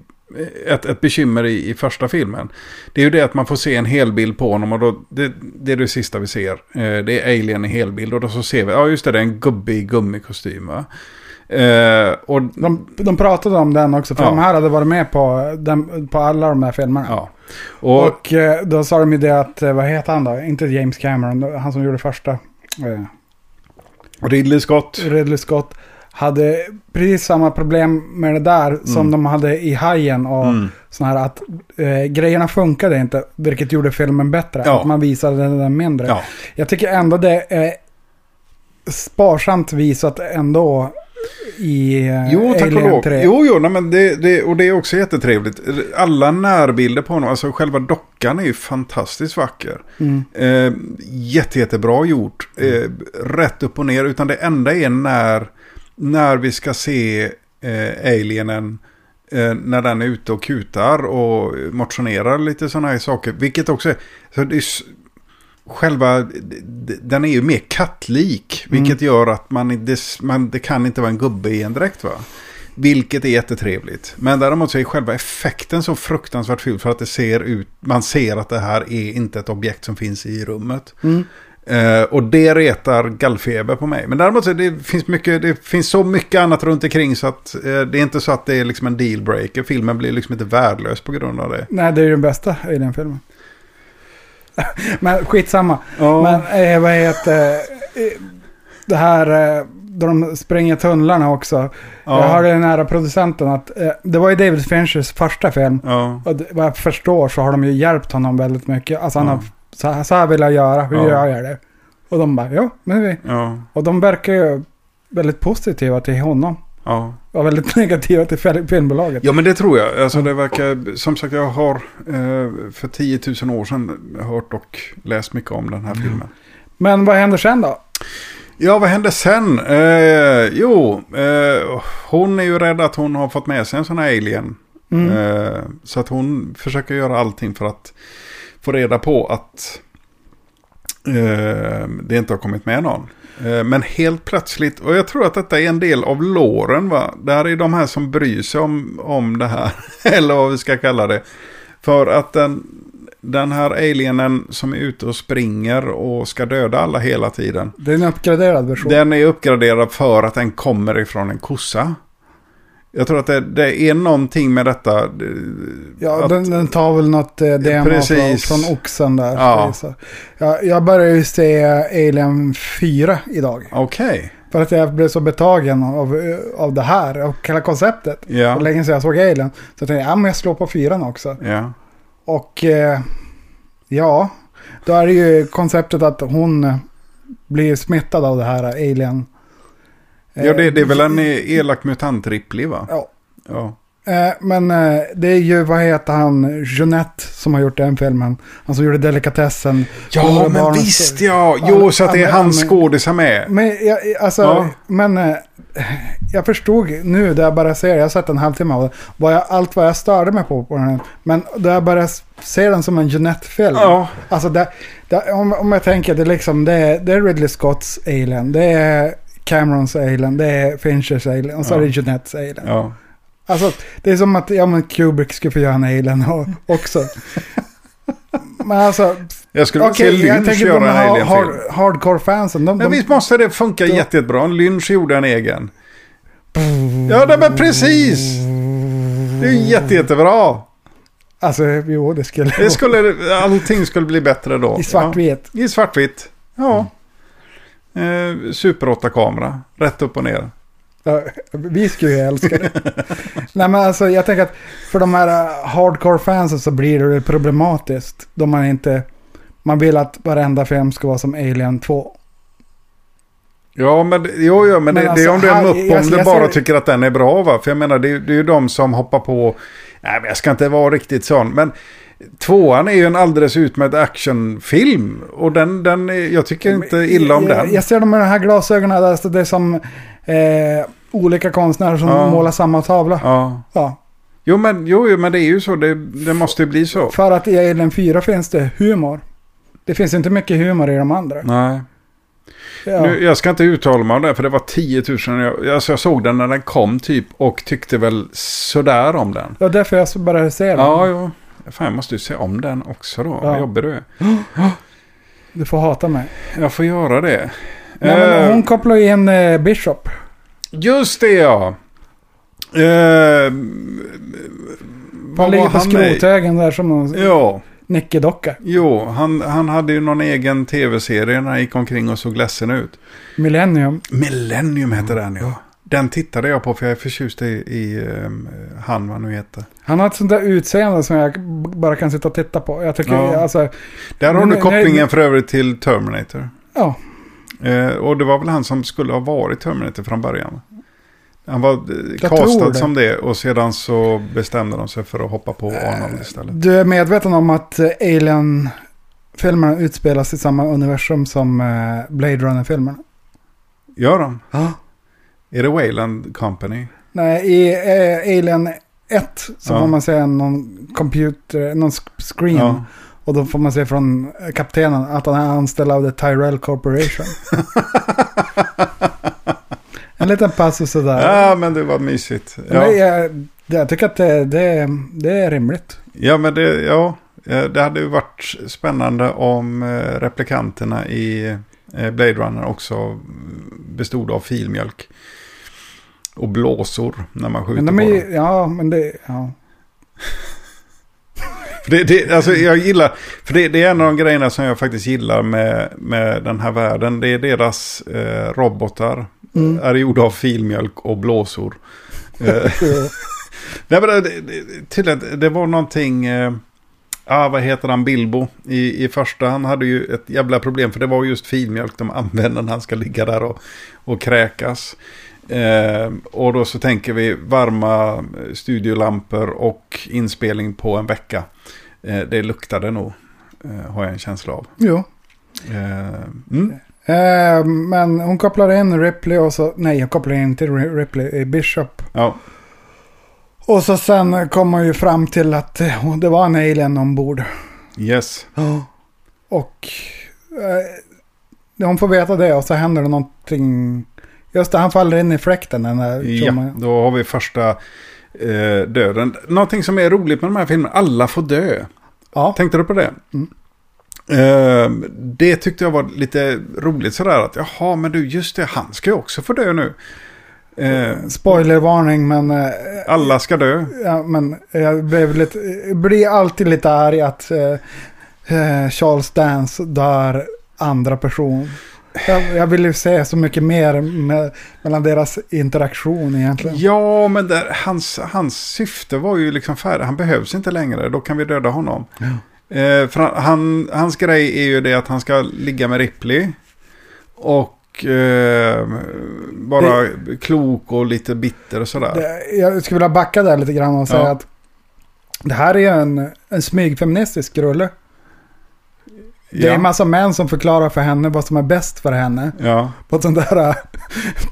[SPEAKER 1] ett, ett bekymmer i, i första filmen. Det är ju det att man får se en helbild på honom och då, det, det är det sista vi ser. Eh, det är Alien i helbild och då så ser vi, ja just det, det är en gubbe i gummikostym va? Eh, och,
[SPEAKER 2] De, de pratade om den också, för
[SPEAKER 1] Ja.
[SPEAKER 2] de här hade varit med på, den, på alla de här filmerna.
[SPEAKER 1] ja. Och,
[SPEAKER 2] Och eh, då sa de ju det att, eh, vad heter han då? Inte James Cameron, han som gjorde första. Eh,
[SPEAKER 1] Ridley Scott.
[SPEAKER 2] Ridley Scott. Hade precis samma problem med det där som de hade i Hajen och
[SPEAKER 1] Mm.
[SPEAKER 2] här att eh, grejerna funkade inte, vilket gjorde filmen bättre.
[SPEAKER 1] Ja.
[SPEAKER 2] Att man visade den mindre.
[SPEAKER 1] Ja.
[SPEAKER 2] Jag tycker ändå det är sparsamt visat ändå i eh,
[SPEAKER 1] Jo, tack och
[SPEAKER 2] Alien
[SPEAKER 1] lov.
[SPEAKER 2] 3.
[SPEAKER 1] Jo, jo, nej, men det, det, och det är också jättetrevligt. Alla närbilder på honom, alltså själva dockan är ju fantastiskt vacker.
[SPEAKER 2] Mm.
[SPEAKER 1] Eh, jätte, jättebra gjort. Eh, rätt upp och ner, utan det enda är när, när vi ska se eh, alienen. Eh, när den är ute och kutar och motionerar lite sådana här saker. Vilket också är, så det är själva, den är ju mer kattlik. Vilket gör att man, det, man, det kan inte vara en gubbe i en dräkt va. Vilket är jättetrevligt. Men däremot så är själva effekten så fruktansvärt ful för att det ser ut, man ser att det här är inte ett objekt som finns i rummet.
[SPEAKER 2] Mm.
[SPEAKER 1] Eh, och det retar gallfeber på mig. Men däremot så det finns, mycket, det finns så mycket annat runt omkring så att eh, det är inte så att det är liksom en dealbreaker. Filmen blir liksom inte värdelös på grund av det.
[SPEAKER 2] Nej, det är ju den bästa i den filmen. Men skitsamma.
[SPEAKER 1] Ja.
[SPEAKER 2] Men eh, vad heter eh, det här eh, då de springer tunnlarna också.
[SPEAKER 1] Ja.
[SPEAKER 2] Jag hörde den nära producenten att eh, det var ju David Finchers första film.
[SPEAKER 1] Ja.
[SPEAKER 2] Och det, vad jag förstår så har de ju hjälpt honom väldigt mycket. Alltså han
[SPEAKER 1] Ja.
[SPEAKER 2] har, så, här- så här vill jag göra, hur
[SPEAKER 1] Ja.
[SPEAKER 2] gör jag det? Och de bara, ja, men vi.
[SPEAKER 1] Ja.
[SPEAKER 2] Och de verkar ju väldigt positiva till honom.
[SPEAKER 1] Ja.
[SPEAKER 2] Och väldigt negativa till fil- filmbolaget.
[SPEAKER 1] ja, men det tror jag. Alltså det verkar, som sagt jag har eh, för 10 000 år sedan hört och läst mycket om den här filmen.
[SPEAKER 2] Men vad händer sen då?
[SPEAKER 1] Ja, vad hände sen? Eh, jo, eh, hon är ju rädd att hon har fått med sig en sån här alien.
[SPEAKER 2] Mm.
[SPEAKER 1] Eh, så att hon försöker göra allting för att få reda på att eh, det inte har kommit med någon. Eh, men helt plötsligt, och jag tror att detta är en del av låren va. Det här är de här som bryr sig om, om det här. Eller vad vi ska kalla det. För att den, den här alienen som är ute och springer och ska döda alla hela tiden.
[SPEAKER 2] Det är uppgraderad version.
[SPEAKER 1] Den är uppgraderad för att den kommer ifrån en kossa. Jag tror att det, det är någonting med detta. eh,
[SPEAKER 2] Ja,
[SPEAKER 1] att,
[SPEAKER 2] den, den tar väl något eh, DNA från,
[SPEAKER 1] Precis.
[SPEAKER 2] från oxen där.
[SPEAKER 1] Ja.
[SPEAKER 2] Så, ja, jag började ju se Alien 4 idag.
[SPEAKER 1] Okej.
[SPEAKER 2] För att jag blev så betagen av, eh, av det här och hela konceptet.
[SPEAKER 1] Ja.
[SPEAKER 2] Och länge sedan jag såg Alien. Så jag tänkte, ja men jag slår på fyran också.
[SPEAKER 1] Ja.
[SPEAKER 2] Och eh, ja, då är det ju konceptet att hon eh, blir smittad av det här Alien.
[SPEAKER 1] Ja, det, det är väl
[SPEAKER 2] Eh,
[SPEAKER 1] en elak mutant Ripley va?
[SPEAKER 2] Ja.
[SPEAKER 1] Ja.
[SPEAKER 2] Eh, men eh, det är ju, vad heter han, Jeanette som har gjort den filmen. Han som gjorde Delikatessen.
[SPEAKER 1] Ja, men
[SPEAKER 2] barn-
[SPEAKER 1] visst ja. Jo, så att det är hans skådisar med.
[SPEAKER 2] Men, jag, alltså,
[SPEAKER 1] Ja.
[SPEAKER 2] men eh, jag förstod nu där jag bara ser, jag har sett en halvtimme av det, vad jag, allt vad jag störde mig på på den. Men där jag bara se den som en Jeanette-film.
[SPEAKER 1] Ja.
[SPEAKER 2] Alltså det, det, om, om jag tänker, det liksom, det är, det är Ridley Scotts Alien, det är Camerons Alien, det är Finchers Alien och så
[SPEAKER 1] Ja.
[SPEAKER 2] är det Jeanettes Alien.
[SPEAKER 1] Ja.
[SPEAKER 2] Alltså, det är som att ja, men Kubrick skulle få göra en Alien också. men alltså,
[SPEAKER 1] Jag skulle vilja
[SPEAKER 2] okej,
[SPEAKER 1] se Lynch göra en alien-film.
[SPEAKER 2] hard, hardcore-fansen. De,
[SPEAKER 1] Men
[SPEAKER 2] de,
[SPEAKER 1] visst måste det funka
[SPEAKER 2] då-
[SPEAKER 1] jätte, jättebra. Lynch gjorde en egen. Ja, nej, men precis. Det är jätte, jättebra.
[SPEAKER 2] Alltså, jo, det skulle
[SPEAKER 1] Det skulle, allting skulle bli bättre då.
[SPEAKER 2] I svartvitt.
[SPEAKER 1] Ja, I svartvitt. Ja. Eh, Super 8-kamera. Rätt upp och ner.
[SPEAKER 2] Ja, vi skulle ju älska det. Nej men alltså jag tänker att för de här uh, hardcore-fansen så blir det problematiskt. Då man inte... Man vill att varenda film ska vara som Alien 2.
[SPEAKER 1] Ja, men, jo, jo, men,
[SPEAKER 2] Men
[SPEAKER 1] det, det
[SPEAKER 2] alltså,
[SPEAKER 1] är om du är mupp om du bara
[SPEAKER 2] ser-
[SPEAKER 1] tycker att den är bra va? För jag menar, det, det är ju de som hoppar på... Nej, men jag ska inte vara riktigt sån. Men tvåan är ju en alldeles utmärkt actionfilm. Och den, den är, jag tycker inte illa om
[SPEAKER 2] jag,
[SPEAKER 1] den.
[SPEAKER 2] Jag ser dem med de här glasögonen där så det är som eh, olika konstnärer som
[SPEAKER 1] Ja.
[SPEAKER 2] målar samma tavla.
[SPEAKER 1] Ja.
[SPEAKER 2] Ja.
[SPEAKER 1] Jo, men, jo, men det är ju så. Det, det måste ju bli så.
[SPEAKER 2] För att i Alien 4 finns det humor. Det finns inte mycket humor i de andra.
[SPEAKER 1] Nej.
[SPEAKER 2] Ja.
[SPEAKER 1] Nu, jag ska inte uttala mig om det, för det var 10 000. Jag, alltså jag såg den när den kom typ och tyckte väl sådär om den.
[SPEAKER 2] Var därför jag började se den.
[SPEAKER 1] Ja, ja. Fan, jag måste ju se om den också då.
[SPEAKER 2] Ja.
[SPEAKER 1] Vad jobbig du.
[SPEAKER 2] Du får hata mig.
[SPEAKER 1] Jag får göra det.
[SPEAKER 2] Nej,
[SPEAKER 1] Eh,
[SPEAKER 2] hon kopplar ju in eh, Bishop.
[SPEAKER 1] Just det ja. Vad
[SPEAKER 2] Han ligger på skrothögen där som en
[SPEAKER 1] Ja,
[SPEAKER 2] nickedocka.
[SPEAKER 1] jo, han, han hade ju någon egen tv-serie när han gick omkring och såg ledsen ut.
[SPEAKER 2] Millennium.
[SPEAKER 1] Millennium heter den ja. Den tittade jag på för jag är förtjust i, i um, han vad nu heter.
[SPEAKER 2] Han har ett sånt där utseende som jag bara kan sitta och titta på. Jag tycker,
[SPEAKER 1] Ja.
[SPEAKER 2] alltså,
[SPEAKER 1] Där har du kopplingen
[SPEAKER 2] nej.
[SPEAKER 1] för övrigt till Terminator.
[SPEAKER 2] ja.
[SPEAKER 1] Eh, och det var väl han som skulle ha varit Terminator från början. Han var eh, castad som det och sedan så bestämde de sig för att hoppa på Arnold istället.
[SPEAKER 2] Du är medveten om att eh, Alien-filmerna utspelas i samma universum som eh, Blade Runner-filmerna?
[SPEAKER 1] Gör de?
[SPEAKER 2] Ja.
[SPEAKER 1] Är det Wayland Company?
[SPEAKER 2] Nej, i eh, Alien 1 så
[SPEAKER 1] Ja.
[SPEAKER 2] får man se någon computer, någon screen.
[SPEAKER 1] Ja.
[SPEAKER 2] Och då får man se från kaptenen att han är anställd av The Tyrell Corporation. en liten passus sådär.
[SPEAKER 1] ja, men det var mysigt. Ja,
[SPEAKER 2] jag, jag tycker att det, det, det är rimligt.
[SPEAKER 1] ja men det, ja, det hade ju varit spännande om eh, replikanterna i eh, Blade Runner också bestod av filmjölk. Och blåsor när man skjuter
[SPEAKER 2] Men de
[SPEAKER 1] på
[SPEAKER 2] är,
[SPEAKER 1] dem.
[SPEAKER 2] ju- ja, men det, ja.
[SPEAKER 1] För Det, det, alltså jag gillar, för det, det är en av de grejerna som jag faktiskt gillar med, med den här världen. Det är deras eh, robotar.
[SPEAKER 2] Mm.
[SPEAKER 1] Är gjorda av filmjölk och blåsor. Eh, Nej, men det, det, tydligen, det var någonting... Eh, ah, vad heter han? Bilbo. I, I första han hade ju ett jävla problem. För det var just filmjölk de använde när han ska ligga där och, och kräkas. Eh, och då så tänker vi varma eh, studiolampor och inspelning på en vecka. Eh, det luktade nog. Eh, har jag en känsla av.
[SPEAKER 2] Jo.
[SPEAKER 1] Eh, mm.
[SPEAKER 2] Eh, men hon kopplar in Ripley och så, nej hon kopplar in till Ri- Ripley i Bishop.
[SPEAKER 1] Ja,
[SPEAKER 2] Och så sen kommer man ju fram till att eh, det var en alien ombord.
[SPEAKER 1] yes.
[SPEAKER 2] Och eh, hon får veta det och så händer det någonting. Just det, han faller in i fläkten den där
[SPEAKER 1] Ja, då har vi första eh, döden. Någonting som är roligt med de här filmerna, alla får dö.
[SPEAKER 2] Ja.
[SPEAKER 1] Tänkte du på det?
[SPEAKER 2] Mm.
[SPEAKER 1] Eh, det tyckte jag var lite roligt sådär att jaha men du just det, han ska ju också få dö nu. Eh,
[SPEAKER 2] Spoilervarning men, eh,
[SPEAKER 1] alla ska dö.
[SPEAKER 2] ja, men jag blev lite, blir alltid lite arg att eh, eh, Charles Dance dör andra person. Jag, jag vill ju se så mycket mer med, mellan deras interaktion egentligen.
[SPEAKER 1] Ja, men där, hans, hans syfte var ju liksom färdigt. Han behövs inte längre, då kan vi döda honom. Eh, för han- han, hans grej är ju det att han ska ligga med Ripley. Och eh, vara klok och lite bitter och sådär.
[SPEAKER 2] Det, jag skulle vilja backa där lite grann och säga
[SPEAKER 1] Ja.
[SPEAKER 2] att det här är en, en smygfeministisk rulle. Det är en massa män som förklarar för henne vad som är bäst för henne.
[SPEAKER 1] ja,
[SPEAKER 2] På ett sånt där äh,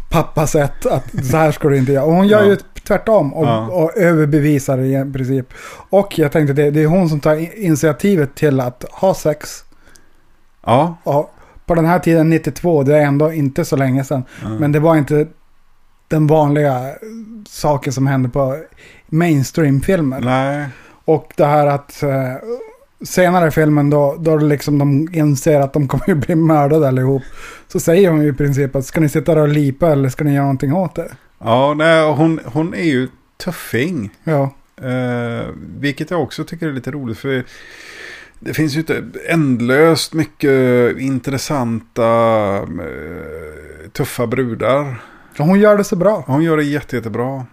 [SPEAKER 2] pappasätt att så här ska du inte göra. Och hon gör ju tvärtom och,
[SPEAKER 1] Ja.
[SPEAKER 2] och överbevisar i princip. Och jag tänkte det, det är hon som tar initiativet till att ha sex.
[SPEAKER 1] ja.
[SPEAKER 2] Och på den här tiden 92, det är ändå inte så länge sedan.
[SPEAKER 1] ja.
[SPEAKER 2] Men det var inte den vanliga saken som hände på mainstream-filmer.
[SPEAKER 1] Nej,
[SPEAKER 2] Och det här att eh, senare i filmen då, då liksom de inser att de kommer ju bli mördade allihop. Så säger hon ju i princip att ska ni sitta där och lipa eller ska ni göra någonting åt det?
[SPEAKER 1] ja nej, hon, hon är ju tuffing.
[SPEAKER 2] Ja,
[SPEAKER 1] Eh, vilket jag också tycker är lite roligt. För det finns ju inte ändlöst mycket intressanta eh, tuffa brudar.
[SPEAKER 2] hon gör det så bra.
[SPEAKER 1] Hon gör det jätte, jättebra.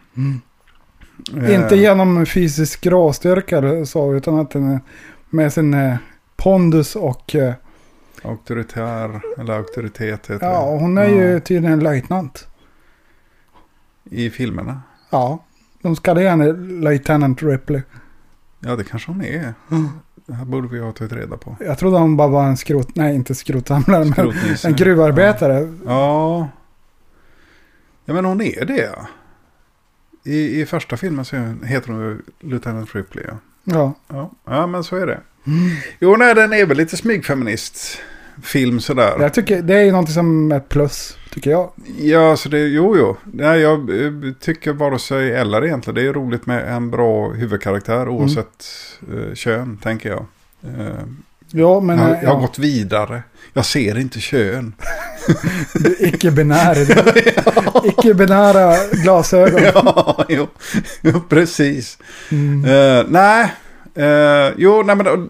[SPEAKER 1] Eh,
[SPEAKER 2] Inte genom fysisk råstyrka eller så, utan att den är med sin eh, pondus och eh,
[SPEAKER 1] Auktoritär, eller auktoritet heter
[SPEAKER 2] ja, och hon är ju
[SPEAKER 1] Ja,
[SPEAKER 2] tydligen en löjtnant.
[SPEAKER 1] I filmerna.
[SPEAKER 2] Ja, de kallar henne Lieutenant Ripley.
[SPEAKER 1] Ja, det kanske hon är. Det här borde vi ha tagit reda på.
[SPEAKER 2] Jag trodde hon bara var en skrot, nej inte skrotsamlare, men en gruvarbetare.
[SPEAKER 1] Ja. Ja, men hon är det. ja. I, I första filmen så heter hon ju Lieutenant Ripley. Ja.
[SPEAKER 2] Ja.
[SPEAKER 1] Ja, ja, men så är det. Jo, nej, den är väl lite smygfeminist. Film sådär.
[SPEAKER 2] Jag tycker det är ju någonting som är ett plus, tycker jag.
[SPEAKER 1] Ja, så det, jo, jo. Nej, jag eh, tycker vare sig eller egentligen. Det är roligt med en bra huvudkaraktär oavsett eh, kön, tänker jag.
[SPEAKER 2] Jo, men...
[SPEAKER 1] Jag,
[SPEAKER 2] eh,
[SPEAKER 1] jag har
[SPEAKER 2] ja,
[SPEAKER 1] gått vidare. Jag ser inte kön.
[SPEAKER 2] du är icke-binär. du- Icke-binära glasögon.
[SPEAKER 1] ja, jo, jo, precis.
[SPEAKER 2] Mm.
[SPEAKER 1] Eh, nej, eh, jo, nej men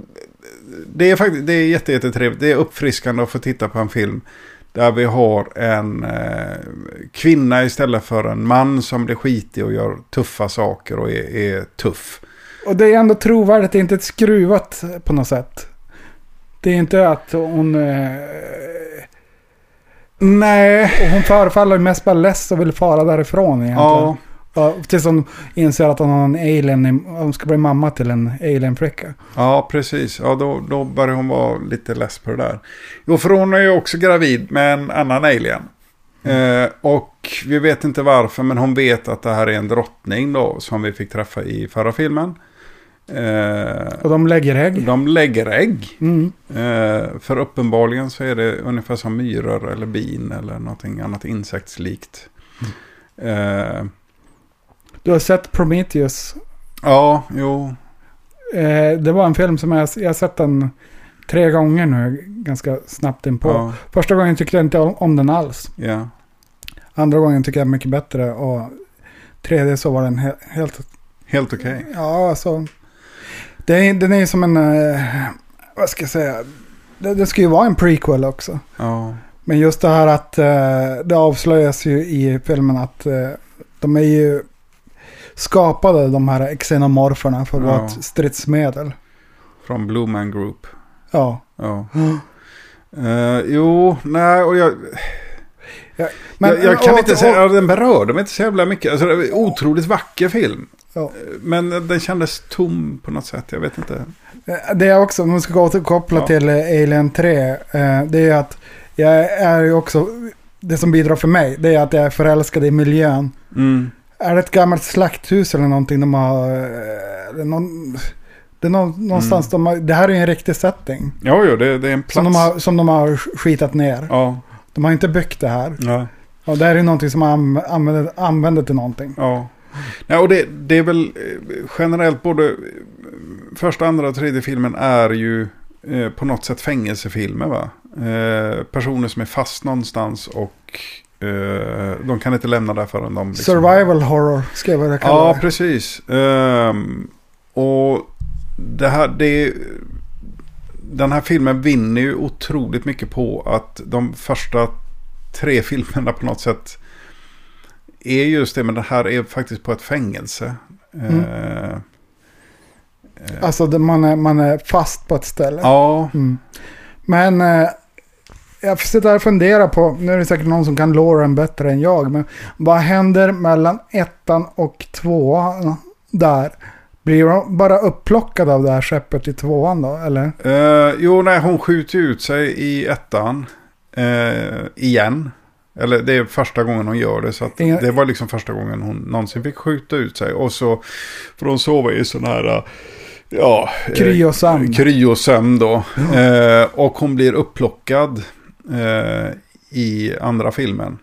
[SPEAKER 1] det är faktiskt det är jätte, jättetrevligt. Det är uppfriskande att få titta på en film där vi har en eh, kvinna istället för en man som blir skitig och gör tuffa saker och är, är tuff.
[SPEAKER 2] Och det är ändå trovärdigt, det är inte ett skruvat på något sätt. Det är inte att hon... Eh,
[SPEAKER 1] Nej.
[SPEAKER 2] och hon förefaller mest bara less och vill fara därifrån egentligen.
[SPEAKER 1] Ja,
[SPEAKER 2] Ja, tills hon inser att hon har en alien, hon ska bli mamma till en alien-flicka.
[SPEAKER 1] ja, precis. Ja, då, då börjar hon vara lite less på det där. Jo, för hon är ju också gravid med en annan alien. Eh, och vi vet inte varför, men hon vet att det här är en drottning då, som vi fick träffa i förra filmen. Eh,
[SPEAKER 2] Och de lägger ägg.
[SPEAKER 1] de lägger ägg.
[SPEAKER 2] Mm.
[SPEAKER 1] Eh, för uppenbarligen så är det ungefär som myror eller bin eller någonting annat insektslikt. Eh,
[SPEAKER 2] Du har sett Prometheus.
[SPEAKER 1] ja, jo.
[SPEAKER 2] Eh, det var en film som jag, jag sett den tre gånger nu, ganska snabbt inpå.
[SPEAKER 1] Ja,
[SPEAKER 2] Första gången tyckte jag inte om, den alls.
[SPEAKER 1] ja.
[SPEAKER 2] Andra gången tycker jag mycket bättre. Och tredje så var den he, helt...
[SPEAKER 1] Helt okej.
[SPEAKER 2] Ja, alltså. Det är, den är ju som en... Eh, vad ska jag säga? Det, det ska ju vara en prequel också.
[SPEAKER 1] Ja.
[SPEAKER 2] Men just det här att eh, det avslöjas ju i filmen att eh, de är ju skapade de här xenomorferna för
[SPEAKER 1] Ja.
[SPEAKER 2] ett stridsmedel.
[SPEAKER 1] Från Blue Man Group.
[SPEAKER 2] Ja.
[SPEAKER 1] Ja. Eh, jo, nej, och jag...
[SPEAKER 2] Men,
[SPEAKER 1] jag, jag kan
[SPEAKER 2] och-
[SPEAKER 1] inte
[SPEAKER 2] och-
[SPEAKER 1] säga, ja, den berörde mig inte så jävla mycket. Alltså, det är en otroligt vacker film.
[SPEAKER 2] Ja.
[SPEAKER 1] Men den kändes tom på något sätt, jag vet inte.
[SPEAKER 2] Eh, Det är också, om man ska återkoppla
[SPEAKER 1] Ja.
[SPEAKER 2] till eh, Alien 3. eh, Det är att jag är ju också, det som bidrar för mig, det är att jag är förälskad i miljön.
[SPEAKER 1] Mm.
[SPEAKER 2] Är det ett gammalt slakthus eller någonting de har... någon, det är någon, någonstans de har, det här är ju en riktig setting.
[SPEAKER 1] Ja, jo, det, det är en plats.
[SPEAKER 2] Som de, har, som de har skitat ner.
[SPEAKER 1] Ja,
[SPEAKER 2] De har inte byggt det här.
[SPEAKER 1] ja.
[SPEAKER 2] Och det här är någonting som man anv- använder, använder till någonting.
[SPEAKER 1] Ja, ja och det, det är väl eh, generellt både eh, första, andra och tredje filmen är ju eh, på något sätt fängelsefilmer va? Eh, personer som är fast någonstans och eh, de kan inte lämna där förrän de... liksom-
[SPEAKER 2] Survival horror ska jag vilja kalla
[SPEAKER 1] Ja,
[SPEAKER 2] det.
[SPEAKER 1] precis. Ehm, och det här, det, den här filmen vinner ju otroligt mycket på att de första tre filmerna på något sätt är just det, men det här är faktiskt på ett fängelse.
[SPEAKER 2] Mm.
[SPEAKER 1] Eh,
[SPEAKER 2] Alltså det, man, är, man är fast på ett ställe.
[SPEAKER 1] ja,
[SPEAKER 2] Mm. Men eh, jag sitter här och funderar på, nu är det säkert någon som kan Lauren bättre än jag, men vad händer mellan ettan och tvåan där? Blir de bara upplockade av det här skeppet i tvåan då, eller?
[SPEAKER 1] Eh, jo, nej, hon skjuter ut sig i ettan. eh, igen. Eller det är första gången hon gör det. Så
[SPEAKER 2] Inga-
[SPEAKER 1] det var liksom första gången hon någonsin fick skjuta ut sig. Och så får hon sova i sån här... eh, Ja, eh,
[SPEAKER 2] Kryosömn.
[SPEAKER 1] kryosömn då. Eh, och hon blir upplockad eh, i andra filmen.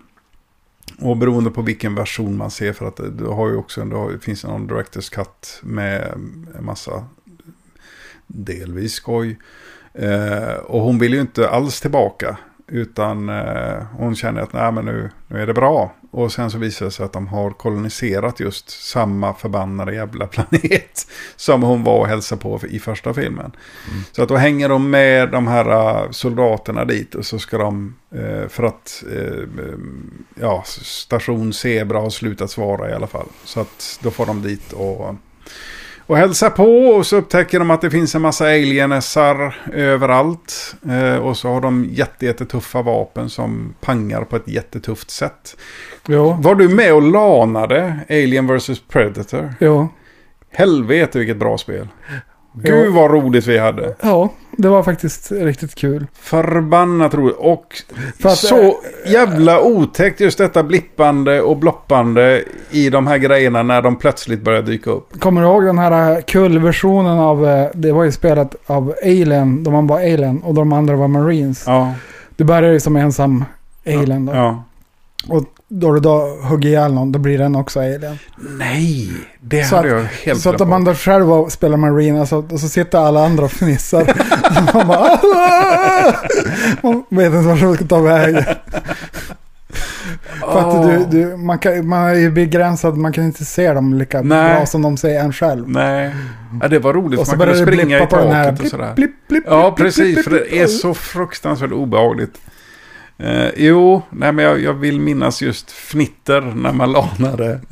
[SPEAKER 1] Och beroende på vilken version man ser för att du har ju också, det har- det finns någon Directors Cut med en massa delvis skoj. Eh, och hon vill ju inte alls tillbaka. Utan eh, hon känner att nej, men nu, nu är det bra. Och sen så visar det sig att de har koloniserat just samma förbannade jävla planet. Som hon var och hälsade på i första filmen. Så att då hänger de med de här eh, soldaterna dit. Och så ska de, eh, för att eh, ja, station Zebra har slutat svara i alla fall. Så att då får de dit och och hälsar på och så upptäcker de att det finns en massa alienesar överallt. Eh, och så har de jätte, jättetuffa vapen som pangar på ett jättetufft sätt.
[SPEAKER 2] Jo.
[SPEAKER 1] Var du med och lanade Alien vs Predator?
[SPEAKER 2] Jo.
[SPEAKER 1] Helvete vilket bra spel. Gud vad roligt vi hade.
[SPEAKER 2] Ja, det var faktiskt riktigt kul.
[SPEAKER 1] Förbannat roligt. Och
[SPEAKER 2] att,
[SPEAKER 1] så jävla otäckt just detta blippande och bloppande i de här grejerna när de plötsligt börjar dyka upp.
[SPEAKER 2] Kommer du ihåg den här kul-versionen av, eh, det var ju spelat av Alien, då man var Alien och de andra var Marines.
[SPEAKER 1] Ja,
[SPEAKER 2] Du började ju som ensam Alien då.
[SPEAKER 1] ja.
[SPEAKER 2] Och då du då hugger ihjäl någon, då blir den också alien.
[SPEAKER 1] Nej, det
[SPEAKER 2] Så
[SPEAKER 1] hade
[SPEAKER 2] att-
[SPEAKER 1] jag helt
[SPEAKER 2] Så att om man då själv spelar Marine och så, och så sitter alla andra och fnissar. man bara... "Ah!" Man vet inte vart man ska ta vägen. För att du, du, man, kan, man är ju begränsad, man kan inte se dem lika
[SPEAKER 1] Nej.
[SPEAKER 2] bra som de ser en själv.
[SPEAKER 1] Nej, ja, det var roligt
[SPEAKER 2] Och så
[SPEAKER 1] man kunde springa i taket och sådär.
[SPEAKER 2] blipp, blipp,
[SPEAKER 1] Ja,
[SPEAKER 2] blipp, blipp,
[SPEAKER 1] precis. För det är så fruktansvärt obehagligt. Eh, jo, nej, men jag, jag vill minnas just fnitter när man lanade.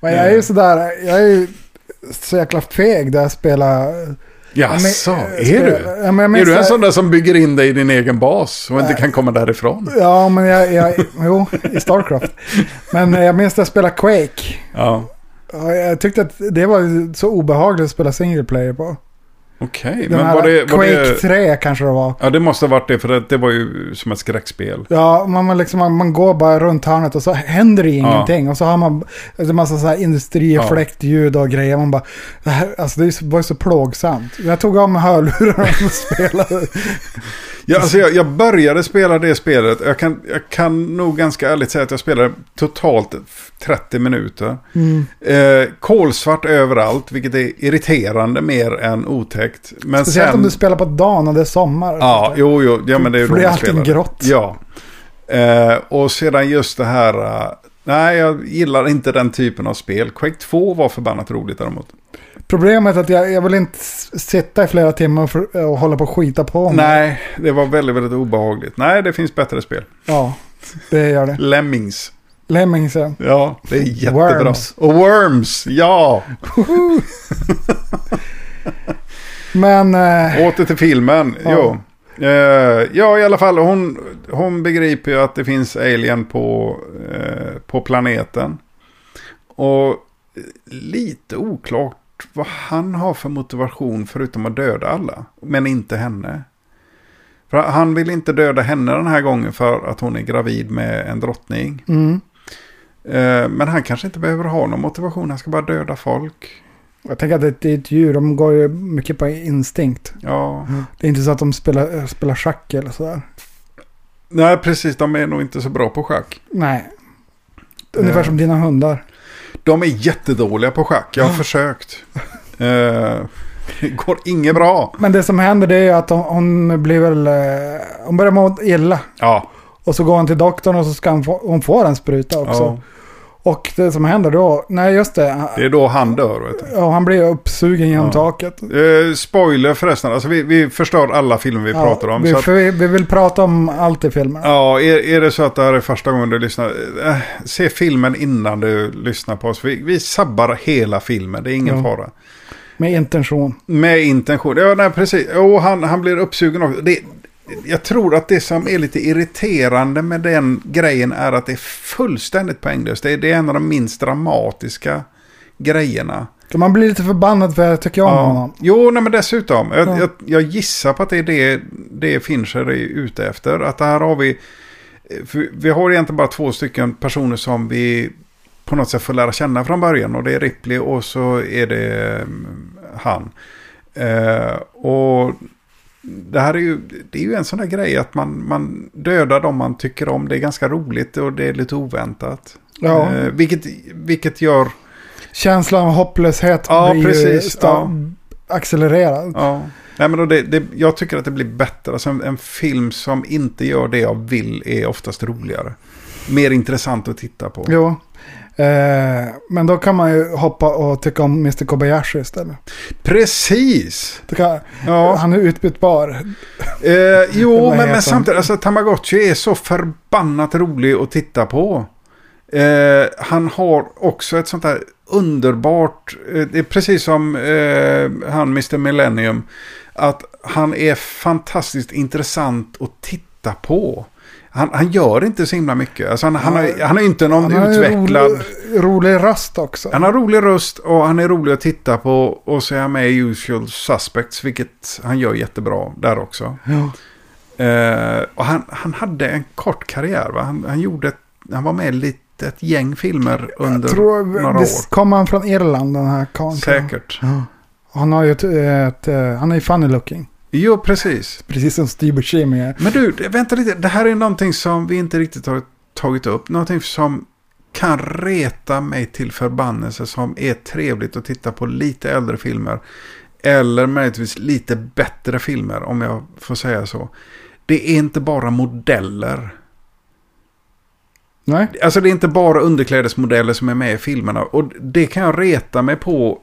[SPEAKER 2] Men jag är ju sådär, jag är ju så jäkla feg där jag spelar.
[SPEAKER 1] Jaså,
[SPEAKER 2] Ja, men,
[SPEAKER 1] är du?
[SPEAKER 2] Ja, men
[SPEAKER 1] Är du en sån där som bygger in dig i din egen bas och inte
[SPEAKER 2] Nej.
[SPEAKER 1] kan komma därifrån?
[SPEAKER 2] Ja, men jag, jag, jo, i Starcraft. Men jag minns att jag spelade Quake.
[SPEAKER 1] Ja,
[SPEAKER 2] Jag tyckte att det var så obehagligt att spela single player på.
[SPEAKER 1] Okej.
[SPEAKER 2] Den
[SPEAKER 1] Men var det, var
[SPEAKER 2] Quake
[SPEAKER 1] det...
[SPEAKER 2] 3 kanske det var.
[SPEAKER 1] Ja, det måste ha varit det, för det, det var ju som ett skräckspel.
[SPEAKER 2] Ja, man, man, liksom, man, man går bara runt hörnet och så händer det ingenting. Och så har man en massa så här industrifläktljud och grejer. Man bara, det, här, alltså det var ju så plågsamt. Jag tog av mig hörlurarna och spelade.
[SPEAKER 1] Ja, alltså jag, jag började spela det spelet. Jag kan, jag kan nog ganska ärligt säga att jag spelade totalt 30 minuter.
[SPEAKER 2] Mm.
[SPEAKER 1] Eh, kolsvart överallt, vilket är irriterande mer än otäckt. Men
[SPEAKER 2] Speciellt
[SPEAKER 1] sen...
[SPEAKER 2] om du spelar på dagen och det är sommar.
[SPEAKER 1] Ja, jo, jo. Ja, men det är ju
[SPEAKER 2] För
[SPEAKER 1] då
[SPEAKER 2] det är
[SPEAKER 1] spelar.
[SPEAKER 2] grått.
[SPEAKER 1] Ja. Eh, och sedan just det här... nej, jag gillar inte den typen av spel. Quake 2 var förbannat roligt däremot.
[SPEAKER 2] Problemet är att jag, jag vill inte sitta i flera timmar för, och hålla på och skita på mig.
[SPEAKER 1] Nej, det var väldigt, väldigt obehagligt. Nej, det finns bättre spel.
[SPEAKER 2] Ja, det gör det.
[SPEAKER 1] Lemmings.
[SPEAKER 2] Lemmings ja.
[SPEAKER 1] Ja, det är jättebra.
[SPEAKER 2] Worms.
[SPEAKER 1] Och Worms, ja.
[SPEAKER 2] Men... Eh,
[SPEAKER 1] Åter till filmen.
[SPEAKER 2] Ja.
[SPEAKER 1] Jo. Eh, ja, i alla fall. Hon, hon begriper ju att det finns alien på, eh, på planeten. Och lite oklart vad han har för motivation förutom att döda alla. Men inte henne. För han vill inte döda henne den här gången för att hon är gravid med en drottning.
[SPEAKER 2] mm,
[SPEAKER 1] Eh, men han kanske inte behöver ha någon motivation. Han ska bara döda folk.
[SPEAKER 2] Jag tänker att det, är ett djur. De går ju mycket på instinkt.
[SPEAKER 1] Ja.
[SPEAKER 2] Det är inte så att de spelar, eh, spelar schack eller sådär.
[SPEAKER 1] Nej, precis. De är nog inte så bra på schack.
[SPEAKER 2] Nej. Ungefär
[SPEAKER 1] Ja.
[SPEAKER 2] som dina hundar.
[SPEAKER 1] De är jättedåliga på schack. Jag har försökt. Eh, det går inget bra.
[SPEAKER 2] Men det som händer det är att hon, hon blir väl... eh, Hon börjar må illa.
[SPEAKER 1] Ja.
[SPEAKER 2] Och så går hon till doktorn och så ska hon få, hon får en spruta också.
[SPEAKER 1] ja.
[SPEAKER 2] Och det som händer då, nej just det.
[SPEAKER 1] Det är då han dör. Vet du.
[SPEAKER 2] Ja, han blir uppsugen genom
[SPEAKER 1] Ja.
[SPEAKER 2] taket.
[SPEAKER 1] Eh, spoiler förresten. Alltså vi, vi förstör alla filmer vi
[SPEAKER 2] Ja,
[SPEAKER 1] pratar om.
[SPEAKER 2] Vi,
[SPEAKER 1] att,
[SPEAKER 2] för vi, vi vill prata om allt i filmen.
[SPEAKER 1] ja, är, är det så att det här är första gången du lyssnar. Eh, se filmen innan du lyssnar på oss. Vi, vi sabbar hela filmen. Det är ingen
[SPEAKER 2] Ja.
[SPEAKER 1] fara.
[SPEAKER 2] Med intention.
[SPEAKER 1] Med intention. Ja, nej, precis. Jo, han, han blir uppsugen också. Det, jag tror att det som är lite irriterande med den grejen är att det är fullständigt poänglöst. Det är, det är en av de minst dramatiska grejerna.
[SPEAKER 2] Man blir lite förbannad för jag tycker om honom.
[SPEAKER 1] Jo, nej, men dessutom. Jag,
[SPEAKER 2] Ja.
[SPEAKER 1] jag, jag gissar på att det är det, det Fincher är ute efter. Att här har vi... Vi har egentligen bara två stycken personer som vi på något sätt får lära känna från början. Och det är Ripley och så är det mm, han. Eh, och det här är ju, det är ju en sån där grej att man, man dödar dem man tycker om. Det är ganska roligt och det är lite oväntat.
[SPEAKER 2] Ja.
[SPEAKER 1] Eh, vilket, vilket gör...
[SPEAKER 2] Känslan av hopplöshet
[SPEAKER 1] Ja,
[SPEAKER 2] blir
[SPEAKER 1] precis.
[SPEAKER 2] sta- accelererad.
[SPEAKER 1] Ja. Nej, men då det, det, jag tycker att det blir bättre. Alltså en, en film som inte gör det jag vill är oftast roligare. Mer intressant att titta på.
[SPEAKER 2] Jo. Eh, men då kan man ju hoppa och tycka om Mr. Kobayashi istället.
[SPEAKER 1] Precis!
[SPEAKER 2] Kan,
[SPEAKER 1] Ja.
[SPEAKER 2] Han är utbytbar.
[SPEAKER 1] Eh, jo, men, men samtidigt, alltså Tamagotchi är så förbannat rolig att titta på. Eh, han har också ett sånt där underbart, eh, det är precis som eh, han Mr. Millennium, att han är fantastiskt intressant att titta på. Han, han gör inte så himla mycket. Alltså han, han, har, han har inte någon
[SPEAKER 2] Han
[SPEAKER 1] utvecklad...
[SPEAKER 2] rolig, rolig röst också.
[SPEAKER 1] Han har rolig röst och han är rolig att titta på. Och så är han med i Usual Suspects, vilket han gör jättebra där också.
[SPEAKER 2] Ja.
[SPEAKER 1] Eh, och han, han hade en kort karriär, va? Han, han, gjorde ett, han var med lite, ett gäng filmer under
[SPEAKER 2] Jag tror,
[SPEAKER 1] några år.
[SPEAKER 2] kommer han från Irland den här karln?
[SPEAKER 1] Säkert.
[SPEAKER 2] Ja. Han har ju ett, ett, eh, han är ju funny looking.
[SPEAKER 1] Jo, precis.
[SPEAKER 2] Precis som Steve Buscemi är.
[SPEAKER 1] Men du, vänta lite. Det här är någonting som vi inte riktigt har tagit upp. Någonting som kan reta mig till förbannelse som är trevligt att titta på lite äldre filmer. Eller möjligtvis lite bättre filmer, om jag får säga så. Det är inte bara modeller.
[SPEAKER 2] Nej?
[SPEAKER 1] Alltså det är inte bara underklädesmodeller som är med i filmerna. Och det kan jag reta mig på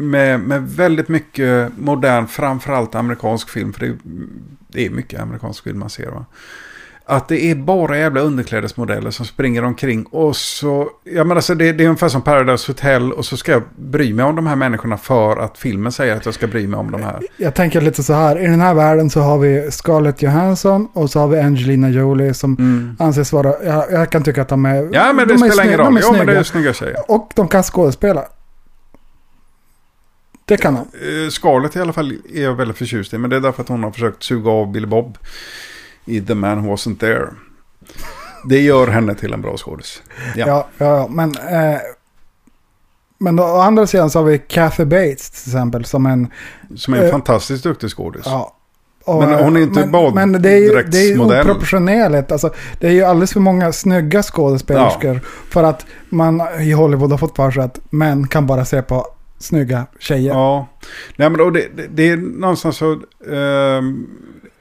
[SPEAKER 1] med, med väldigt mycket modern, framförallt amerikansk film. För det, det är mycket amerikansk film man ser va. Att det är bara jävla underklädesmodeller som springer omkring. Och så, jag menar så det, det är ungefär som Paradise Hotel. Och så ska jag bry mig om de här människorna för att filmen säger att jag ska bry mig om de här.
[SPEAKER 2] Jag tänker lite så här. I den här världen så har vi Scarlett Johansson och så har vi Angelina Jolie som
[SPEAKER 1] Mm.
[SPEAKER 2] anses vara... Jag, jag kan tycka att de är...
[SPEAKER 1] Ja men det
[SPEAKER 2] de
[SPEAKER 1] spelar ingen roll.
[SPEAKER 2] De är
[SPEAKER 1] Jo men det är
[SPEAKER 2] snygga
[SPEAKER 1] tjejer.
[SPEAKER 2] Och de kan skådespela. Det kan de.
[SPEAKER 1] Eh, Scarlett i alla fall är jag väldigt förtjust i. Men det är därför att hon har försökt suga av Billy Bob i The Man Who Wasn't There. Det gör henne till en bra skådis. Ja.
[SPEAKER 2] Ja, ja, ja men... Eh, men då, å andra sidan så har vi Kathy Bates till exempel som en...
[SPEAKER 1] Som är en
[SPEAKER 2] Eh,
[SPEAKER 1] fantastiskt duktig skådis.
[SPEAKER 2] Ja, och,
[SPEAKER 1] Men hon är inte
[SPEAKER 2] men, men det är ju det är ju
[SPEAKER 1] baddräktsmodell.
[SPEAKER 2] oproportionerligt. Alltså, det är ju alldeles för många snygga skådespelerskor. För att man i Hollywood har fått för sig att män kan bara se på snygga tjejer.
[SPEAKER 1] Ja. Nej, men då det, det, det är någonstans så... ehm,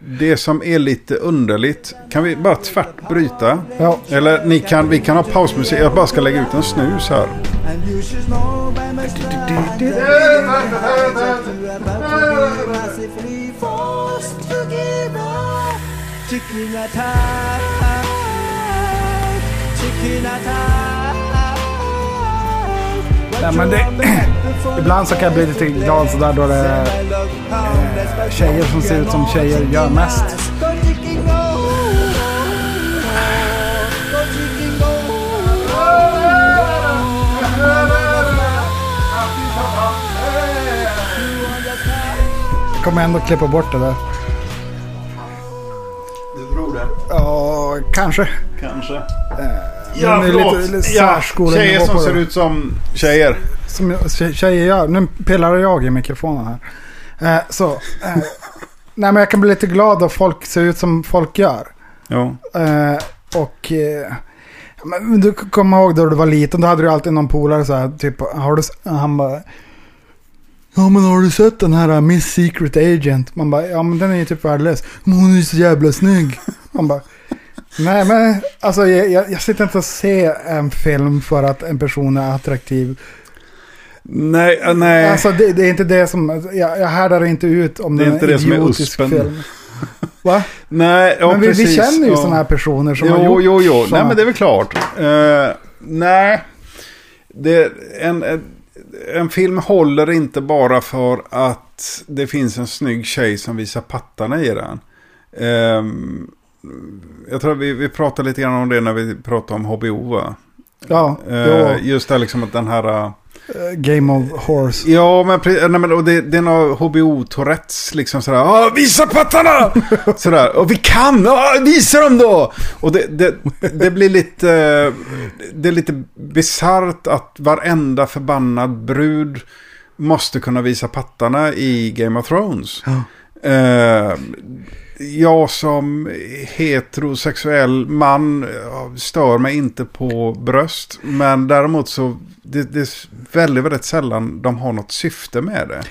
[SPEAKER 1] det som är lite underligt. Kan vi bara tvärt bryta?
[SPEAKER 2] Ja,
[SPEAKER 1] Eller ni kan, vi kan ha pausmusik. Jag bara ska lägga ut en snus här.
[SPEAKER 5] And you should know
[SPEAKER 2] Nej, men det- ibland så kan jag bli lite glad sådär då det är eh, tjejer som ser ut som tjejer gör mest. Jag kommer ändå klippa bort det där.
[SPEAKER 1] Du tror det?
[SPEAKER 2] Ja, kanske.
[SPEAKER 1] Kanske.
[SPEAKER 2] Men det är lite, lite
[SPEAKER 1] ja, tjejer som
[SPEAKER 2] det.
[SPEAKER 1] ser ut som tjejer.
[SPEAKER 2] Som jag- tje- tjejer gör. Nu pillar jag i mikrofonen här. Eh, så. Eh, nej men jag kan bli lite glad att folk ser ut som folk gör.
[SPEAKER 1] Ja.
[SPEAKER 2] Eh, och... Eh, men du kommer ihåg då du var liten, då hade du alltid någon polare så här, typ, har du, han bara... Ja men har du sett den här uh, Miss Secret Agent? Man bara, ja men den är ju typ värdelös. Men hon är ju så jävla snygg. Man bara, nej men alltså jag, jag, sitter inte och ser en film för att en person är attraktiv.
[SPEAKER 1] Nej, äh, nej.
[SPEAKER 2] Alltså det, det är inte det som, jag, jag härdar inte ut om
[SPEAKER 1] Det
[SPEAKER 2] det är
[SPEAKER 1] inte det som är uspen.
[SPEAKER 2] film. Va?
[SPEAKER 1] nej, ja,
[SPEAKER 2] men vi, vi
[SPEAKER 1] precis.
[SPEAKER 2] känner ju
[SPEAKER 1] ja.
[SPEAKER 2] sådana här personer som har
[SPEAKER 1] Jo,
[SPEAKER 2] gjort
[SPEAKER 1] jo, jo. Nej,
[SPEAKER 2] såna-
[SPEAKER 1] men det är väl klart. Eh, nej. Det, en, en, film håller inte bara för att det finns en snygg tjej som visar pattarna i den. Ehm, jag tror vi, vi pratade lite grann om det när vi pratade om HBO va?
[SPEAKER 2] Ja, jo.
[SPEAKER 1] just det liksom att den här... eh,
[SPEAKER 2] Eh, Game of Horse.
[SPEAKER 1] Ja, men, nej, men och det, det är några HBO-tourettes liksom sådär. Ah, visa pattarna! sådär. Och vi kan! Ah, visa dem då! Och det, det, det blir lite... Det är lite bisarrt att varenda förbannad brud måste kunna visa pattarna i Game of Thrones.
[SPEAKER 2] Ja.
[SPEAKER 1] Eh, jag som heterosexuell man stör mig inte på bröst. Men däremot så det, det är väldigt, väldigt sällan de har något syfte med det.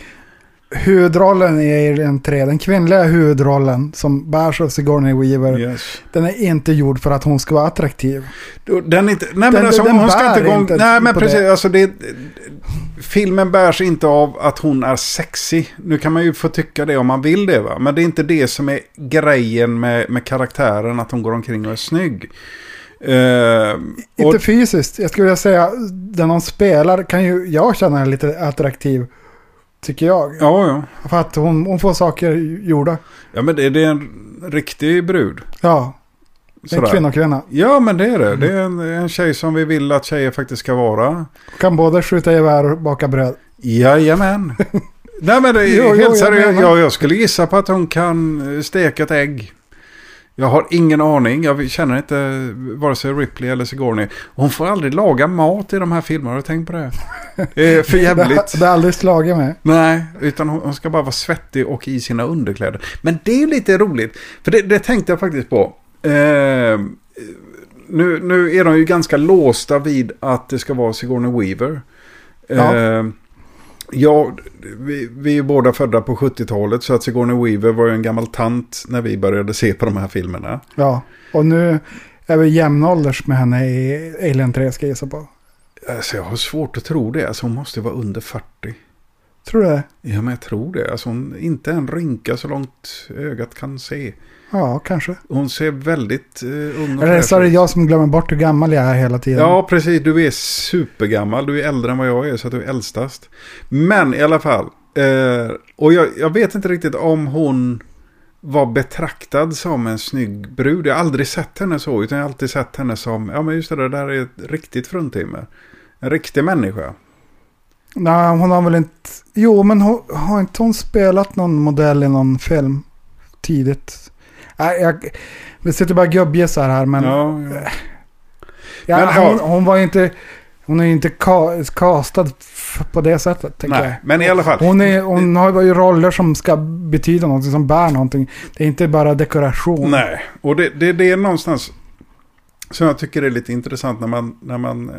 [SPEAKER 2] Huvudrollen i Alien 3, den kvinnliga huvudrollen som bärs av Sigourney Weaver,
[SPEAKER 1] Yes.
[SPEAKER 2] den är inte gjord för att hon ska vara attraktiv.
[SPEAKER 1] Den, inte, nej men
[SPEAKER 2] Den-
[SPEAKER 1] alltså,
[SPEAKER 2] den
[SPEAKER 1] hon ska
[SPEAKER 2] bär
[SPEAKER 1] inte gå...
[SPEAKER 2] inte
[SPEAKER 1] Nej men precis,
[SPEAKER 2] det.
[SPEAKER 1] alltså det... Filmen bärs inte av att hon är sexy. Nu kan man ju få tycka det om man vill det va. Men det är inte det som är grejen med, med karaktären, att hon går omkring och är snygg. Och,
[SPEAKER 2] Inte fysiskt, jag skulle vilja säga, den hon spelar kan ju jag känna lite attraktiv. Tycker jag.
[SPEAKER 1] ja, ja.
[SPEAKER 2] För att hon, hon får saker gjorda.
[SPEAKER 1] Ja men det, det är en riktig brud.
[SPEAKER 2] Ja, det är en
[SPEAKER 1] Sådär.
[SPEAKER 2] kvinna och kvinna.
[SPEAKER 1] Ja men det är det. Det är en, en tjej som vi vill att tjejer faktiskt ska vara.
[SPEAKER 2] Kan både skjuta gevär och baka bröd.
[SPEAKER 1] Jajamän. Nej men det är
[SPEAKER 2] Jo, jo,
[SPEAKER 1] helt
[SPEAKER 2] jag
[SPEAKER 1] seriöst. Jag, jag skulle gissa på att hon kan eh, steka ett ägg. Jag har ingen aning. Jag känner inte vare sig Ripley eller Sigourney. Hon får aldrig laga mat i de här filmerna. Har du tänkt på det? Det är för jävligt.
[SPEAKER 2] det har aldrig slagit mig.
[SPEAKER 1] Nej, utan hon ska bara vara svettig och i sina underkläder. Men det är ju lite roligt. För det, det tänkte jag faktiskt på. Eh, nu, nu är de ju ganska låsta vid att det ska vara Sigourney Weaver. Eh, ja, vi, vi är båda födda på 70-talet så att Sigourney Weaver var ju en gammal tant när vi började se på de här filmerna.
[SPEAKER 2] Ja, och nu är vi jämnålders med henne i Alien 3 ska jag gissa på.
[SPEAKER 1] Alltså jag har svårt att tro det. Alltså hon måste vara under 40.
[SPEAKER 2] Tror du det?
[SPEAKER 1] Ja men jag tror det. Alltså hon inte en rynka så långt ögat kan se.
[SPEAKER 2] Ja, kanske.
[SPEAKER 1] Hon ser väldigt uh, ung och
[SPEAKER 2] Eller så är det
[SPEAKER 1] ut.
[SPEAKER 2] jag som glömmer bort hur gammal jag är hela tiden.
[SPEAKER 1] Ja, precis. Du är supergammal. Du är äldre än vad jag är, så att du är äldstast. Men i alla fall. Eh, och jag, jag vet inte riktigt om hon var betraktad som en snygg brud. Jag har aldrig sett henne så, utan jag har alltid sett henne som, ja men just det, det där är ett riktigt fruntimmer. En riktig människa.
[SPEAKER 2] Nej, hon har väl inte... Jo, men hon, har inte hon spelat någon modell i någon film tidigt? Nej, jag... Vi sitter bara gubbgissar här, men...
[SPEAKER 1] ja, ja.
[SPEAKER 2] Ja,
[SPEAKER 1] Men,
[SPEAKER 2] hon, hon var inte... Hon är inte ka, castad f- på det sättet, tänker jag.
[SPEAKER 1] Nej, men i alla fall.
[SPEAKER 2] Hon, är, hon har ju roller som ska betyda någonting, som bär någonting. Det är inte bara dekoration.
[SPEAKER 1] Nej, och det, det, det är någonstans som jag tycker är lite intressant när man, när man eh,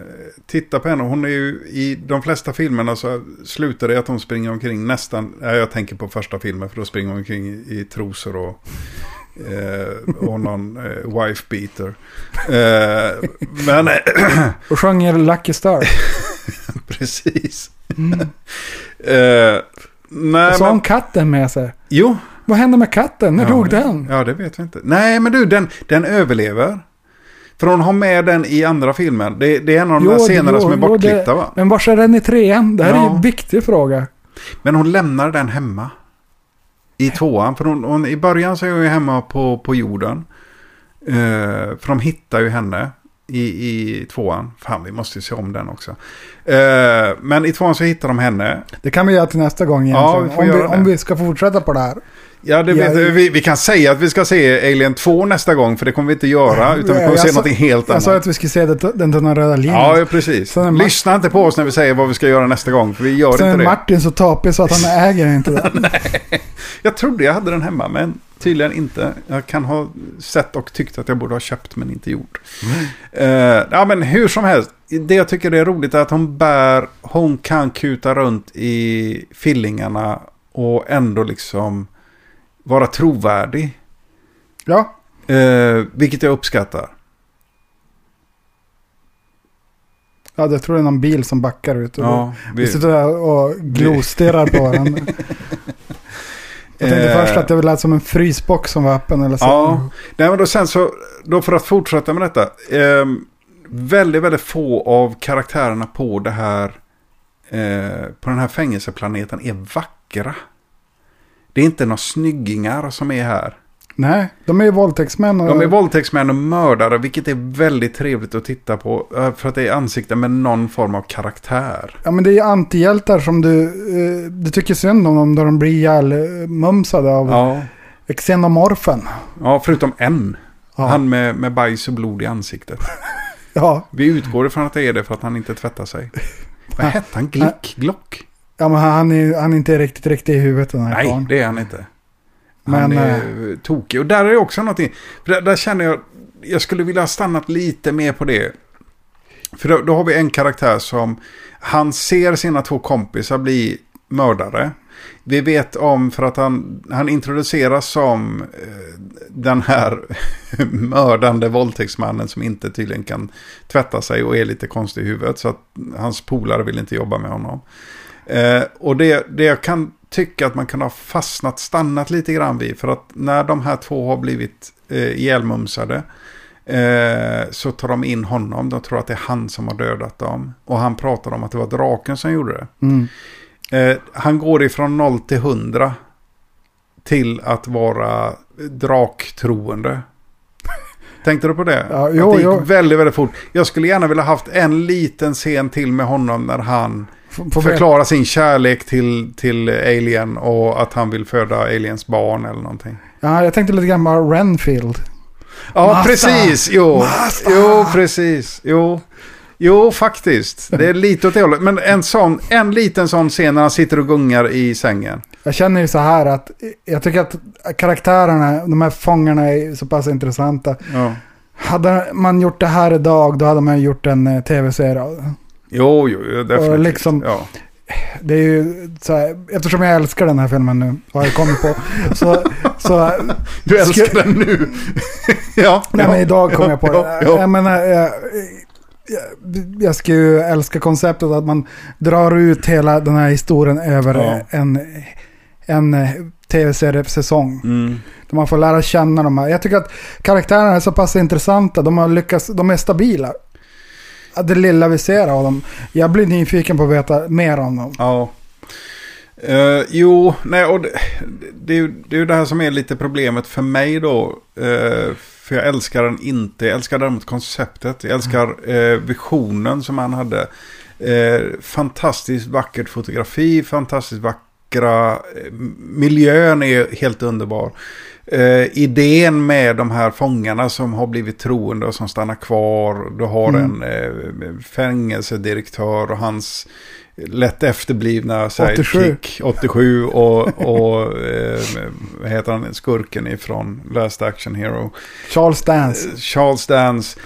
[SPEAKER 1] tittar på henne. Hon är ju i de flesta filmerna så slutar det att hon springer omkring nästan, ja, jag tänker på första filmen för då springer hon omkring i, i trosor och, eh, och någon eh, wife beater. Eh, men
[SPEAKER 2] Och sjunger Lucky Star.
[SPEAKER 1] precis.
[SPEAKER 2] Mm.
[SPEAKER 1] Eh, nej,
[SPEAKER 2] Och så har hon katten med sig.
[SPEAKER 1] jo,
[SPEAKER 2] Vad hände med katten? När
[SPEAKER 1] Ja,
[SPEAKER 2] dog den?
[SPEAKER 1] Ja, det vet vi inte. Nej, men du, den, den överlever. För hon har med den i andra filmen. Det, det är en av de
[SPEAKER 2] Jo,
[SPEAKER 1] där scenerna
[SPEAKER 2] jo,
[SPEAKER 1] som är bortklippta va?
[SPEAKER 2] Men var är den i trean? Det här är
[SPEAKER 1] Ja.
[SPEAKER 2] en viktig fråga.
[SPEAKER 1] Men hon lämnar den hemma. I tvåan. För hon, hon, i början så är hon ju hemma på, på jorden. Eh, för de hittar ju henne i, i tvåan. Fan, vi måste ju se om den också. Eh, men i tvåan så hittar de henne.
[SPEAKER 2] Det kan vi göra till nästa gång
[SPEAKER 1] Ja,
[SPEAKER 2] egentligen.
[SPEAKER 1] vi får
[SPEAKER 2] om, vi,
[SPEAKER 1] det.
[SPEAKER 2] om vi ska fortsätta på det här.
[SPEAKER 1] Ja, det
[SPEAKER 2] Ja,
[SPEAKER 1] vet,
[SPEAKER 2] i-
[SPEAKER 1] vi, vi kan säga att vi ska se Alien 2 nästa gång. För det kommer vi inte göra. Utan vi kommer
[SPEAKER 2] Jag
[SPEAKER 1] se
[SPEAKER 2] sa-
[SPEAKER 1] någonting helt
[SPEAKER 2] Jag
[SPEAKER 1] annat.
[SPEAKER 2] sa att vi skulle se det, den tunna röda linjen.
[SPEAKER 1] Ja, precis.
[SPEAKER 2] Sen är
[SPEAKER 1] Lyssna inte på oss när vi säger vad vi ska göra nästa gång. För vi gör
[SPEAKER 2] Sen är
[SPEAKER 1] inte det.
[SPEAKER 2] Martin så tapig så att han äger inte det.
[SPEAKER 1] Jag trodde jag hade den hemma, men tydligen inte. Jag kan ha sett och tyckt att jag borde ha köpt, men inte gjort. Eh, ja, men hur som helst. Det jag tycker är roligt är att hon bär, hon kan kuta runt i fillingarna och ändå liksom vara trovärdig.
[SPEAKER 2] Ja,
[SPEAKER 1] Eh, vilket jag uppskattar.
[SPEAKER 2] ja det tror jag är någon bil som backar ut. Och
[SPEAKER 1] Ja,
[SPEAKER 2] vi
[SPEAKER 1] vi,
[SPEAKER 2] sitter där och glostirrar på varandra. Jag tänkte
[SPEAKER 1] Eh,
[SPEAKER 2] först att det lät som en frysbox som var öppen eller så.
[SPEAKER 1] Ja, nej, men då sen så, då för att fortsätta med detta. ehm, väldigt, väldigt få av karaktärerna på det här, eh, på den här fängelseplaneten är vackra. Det är inte några snyggingar som är här.
[SPEAKER 2] Nej, de är våldtäktsmän. Och,
[SPEAKER 1] De är våldtäktsmän och mördare, vilket är väldigt trevligt att titta på. eh, För att det är ansikten med någon form av karaktär.
[SPEAKER 2] Ja men det är ju antihjältar som du, eh, du tycker synd om dem då de blir ihjälmumsade av
[SPEAKER 1] Ja,
[SPEAKER 2] xenomorfen.
[SPEAKER 1] ja förutom en.
[SPEAKER 2] Ja.
[SPEAKER 1] Han med, med bajs och blod i ansiktet.
[SPEAKER 2] Ja.
[SPEAKER 1] Vi utgår ifrån att det är det för att han inte tvättar sig. Vad hette han? Glick? Glock?
[SPEAKER 2] Ja, men han är, han är inte riktigt riktig i huvudet den här
[SPEAKER 1] Nej,
[SPEAKER 2] karln.
[SPEAKER 1] det är han inte. Han
[SPEAKER 2] Men,
[SPEAKER 1] är tokig. Och där är också någonting. För där, där känner jag, jag skulle vilja ha stannat lite mer på det. För då, då har vi en karaktär som, han ser sina två kompisar bli mördare. Vi vet om för att han, han introduceras som eh, den här mördande våldtäktsmannen som inte tydligen kan tvätta sig och är lite konstig i huvudet. Så att hans polare vill inte jobba med honom. Eh, och det, det jag kan tycka att man kan ha fastnat, stannat lite grann vid. För att när de här två har blivit eh, ihjälmumsade. Eh, så tar de in honom. De tror att det är han som har dödat dem. Och han pratar om att det var draken som gjorde det.
[SPEAKER 2] Mm.
[SPEAKER 1] Eh, han går ifrån 0 till 100 till att vara draktroende. Tänkte du på det?
[SPEAKER 2] Ja,
[SPEAKER 1] att
[SPEAKER 2] jo,
[SPEAKER 1] det gick
[SPEAKER 2] jo.
[SPEAKER 1] väldigt, väldigt fort. Jag skulle gärna vilja haft en liten scen till med honom när han
[SPEAKER 2] F- får
[SPEAKER 1] förklarar sin kärlek till, till Alien och att han vill föda Aliens barn eller någonting.
[SPEAKER 2] Ja, jag tänkte lite grann på Renfield.
[SPEAKER 1] Ja,
[SPEAKER 2] Massa.
[SPEAKER 1] precis. Jo.
[SPEAKER 2] Massa.
[SPEAKER 1] jo, precis. Jo. Jo, faktiskt. Det är lite åt det hållet. Men en, sån, en liten sån scen när han sitter och gungar i sängen.
[SPEAKER 2] Jag känner ju så här att jag tycker att karaktärerna, de här fångarna är så pass intressanta.
[SPEAKER 1] Ja.
[SPEAKER 2] Hade man gjort det här idag, då hade man gjort en eh, tv-serie.
[SPEAKER 1] Jo, jo, definitivt.
[SPEAKER 2] Och liksom-
[SPEAKER 1] ja.
[SPEAKER 2] Det är ju så här, eftersom jag älskar den här filmen nu, har jag kommit på. Så, så
[SPEAKER 1] Du älskar den nu. ja.
[SPEAKER 2] Nej
[SPEAKER 1] ja,
[SPEAKER 2] men idag kom jag på
[SPEAKER 1] ja,
[SPEAKER 2] det.
[SPEAKER 1] ja.
[SPEAKER 2] Jag menar, jag, jag, jag ska ju älska konceptet att man drar ut hela den här historien över
[SPEAKER 1] Ja.
[SPEAKER 2] en, en tv-seriesäsong.
[SPEAKER 1] Mm.
[SPEAKER 2] Där man får lära känna de här. Jag tycker att karaktärerna är så pass intressanta. De har lyckats, de är stabila. Det lilla vi ser av dem. Jag blir nyfiken på att veta mer om dem.
[SPEAKER 1] Ja. Uh, jo, nej, och det, det, är ju, det är ju det här som är lite problemet för mig då. Uh, för jag älskar den inte. Jag älskar däremot konceptet. Jag älskar uh, visionen som han hade. Fantastiskt vackert fotografi, fantastiskt vackra... Miljön är helt underbar. Eh, idén med de här fångarna som har blivit troende och som stannar kvar. Du har
[SPEAKER 2] Mm.
[SPEAKER 1] en eh, fängelsedirektör och hans lätt efterblivna
[SPEAKER 2] 87.
[SPEAKER 1] sidekick 87 och, och eh, vad heter han, skurken ifrån Last Action Hero.
[SPEAKER 2] Charles Dance.
[SPEAKER 1] Eh, Charles Dance.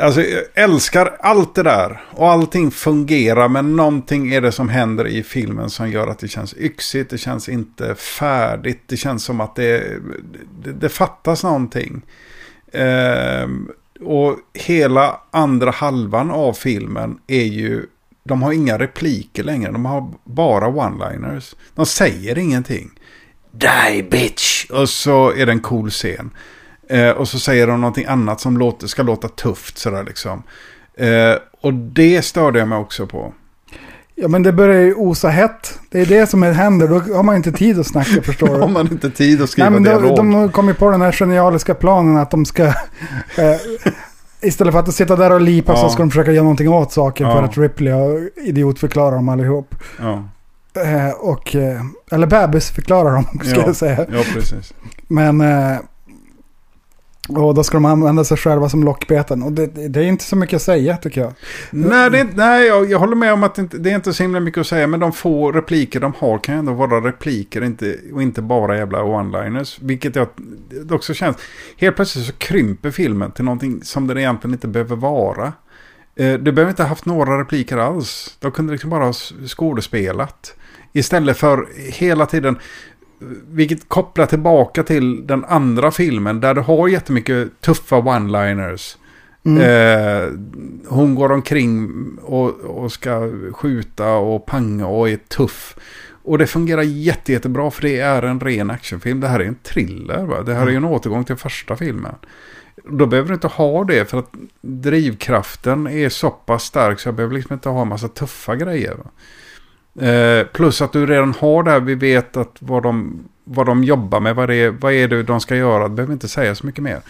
[SPEAKER 1] Alltså jag älskar allt det där. Och allting fungerar. Men någonting är det som händer i filmen som gör att det känns yxigt. Det känns inte färdigt. Det känns som att det, det, det fattas någonting. Eh, och hela andra halvan av filmen är ju... De har inga repliker längre. De har bara one-liners. De säger ingenting. Die bitch! Och så är det en cool scen. Eh, och så säger de någonting annat som låter, ska låta tufft sådär liksom. Eh, och det störde jag mig också på.
[SPEAKER 2] Ja men det börjar ju osa hett. Det är det som händer. Då har man inte tid att snacka förstår du.
[SPEAKER 1] Har man inte tid att skriva
[SPEAKER 2] Nej, men
[SPEAKER 1] dialog.
[SPEAKER 2] de, de kom ju på den här genialiska planen att de ska... Eh, istället för att sitta där och lipa så
[SPEAKER 1] Ja.
[SPEAKER 2] ska de försöka göra någonting åt saken
[SPEAKER 1] Ja.
[SPEAKER 2] för att Ripley har idiotförklarar dem allihop.
[SPEAKER 1] Ja,
[SPEAKER 2] Eh, och, eh, eller bebis förklarar dem, ska
[SPEAKER 1] Ja.
[SPEAKER 2] jag säga.
[SPEAKER 1] ja, precis.
[SPEAKER 2] Men... Och då ska de använda sig själva som lockbeten. Och det, det är inte så mycket att säga tycker jag. Mm.
[SPEAKER 1] Nej, det är, nej jag, jag håller med om att det inte, det är inte så himla mycket att säga. Men de få repliker de har kan ju ändå vara repliker inte, och inte bara jävla one-liners. Vilket jag det också känns. Helt plötsligt så krymper filmen till någonting som den egentligen inte behöver vara. Eh, Du behöver inte ha haft några repliker alls. De kunde liksom bara ha skådespelat. Istället för hela tiden, vilket kopplar tillbaka till den andra filmen där du har jättemycket tuffa one-liners.
[SPEAKER 2] Mm.
[SPEAKER 1] Eh, hon går omkring och, och ska skjuta och panga och är tuff. Och det fungerar jätte, jättebra för det är en ren actionfilm. Det här är en thriller. Va? Det här är ju en återgång till första filmen. Då behöver du inte ha det för att drivkraften är så pass stark så jag behöver liksom inte ha en massa tuffa grejer. Va? Eh, plus att du redan har det här, vi vet att vad de, vad de jobbar med, vad, det är, vad är det de ska göra, det behöver inte säga så mycket mer.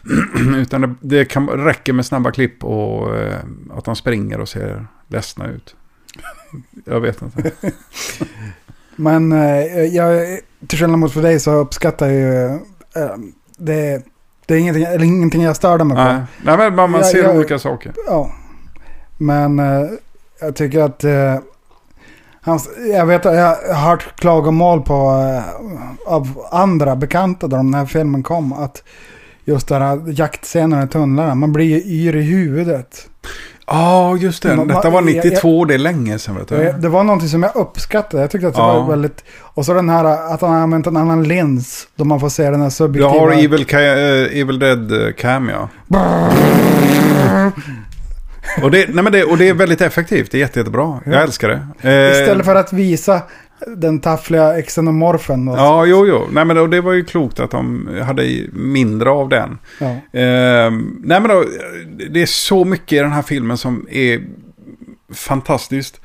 [SPEAKER 1] Utan det, det kan, räcker med snabba klipp och eh, att de springer och ser ledsna ut. Jag vet inte.
[SPEAKER 2] Men eh, jag, till skillnad mot för dig så uppskattar jag ju... Eh, det, det är ingenting, eller ingenting jag störde mig på.
[SPEAKER 1] Nej, Nej men man, man ser
[SPEAKER 2] jag-
[SPEAKER 1] olika saker.
[SPEAKER 2] Ja. Men eh, jag tycker att... Eh, hans, jag vet jag har hört klagomål på eh, av andra bekanta då den här filmen kom. Att just den här jaktscenen i tunnlarna, man blir ju yr i huvudet.
[SPEAKER 1] Ja, just det.
[SPEAKER 2] Man-
[SPEAKER 1] Detta var
[SPEAKER 2] man- jag-
[SPEAKER 1] 92, det är länge sedan vet du.
[SPEAKER 2] Det, det var någonting som jag uppskattade. Jag tyckte att det
[SPEAKER 1] Ja.
[SPEAKER 2] var väldigt... Och så den här att han har använt en annan lins. Då man får se den här
[SPEAKER 1] Du
[SPEAKER 2] subjektiva...
[SPEAKER 1] har Evil, eh, Evil Dead eh, Cam ja. Och det, nej men det, och det är väldigt effektivt, det är jätte, jättebra. Jag älskar det. Eh,
[SPEAKER 2] Istället för att visa den taffliga xenomorfen. Och,
[SPEAKER 1] Ja, jo, jo. Nej, men då, det var ju klokt att de hade mindre av den.
[SPEAKER 2] ja.
[SPEAKER 1] Eh, nej, men då, det är så mycket i den här filmen som är fantastiskt.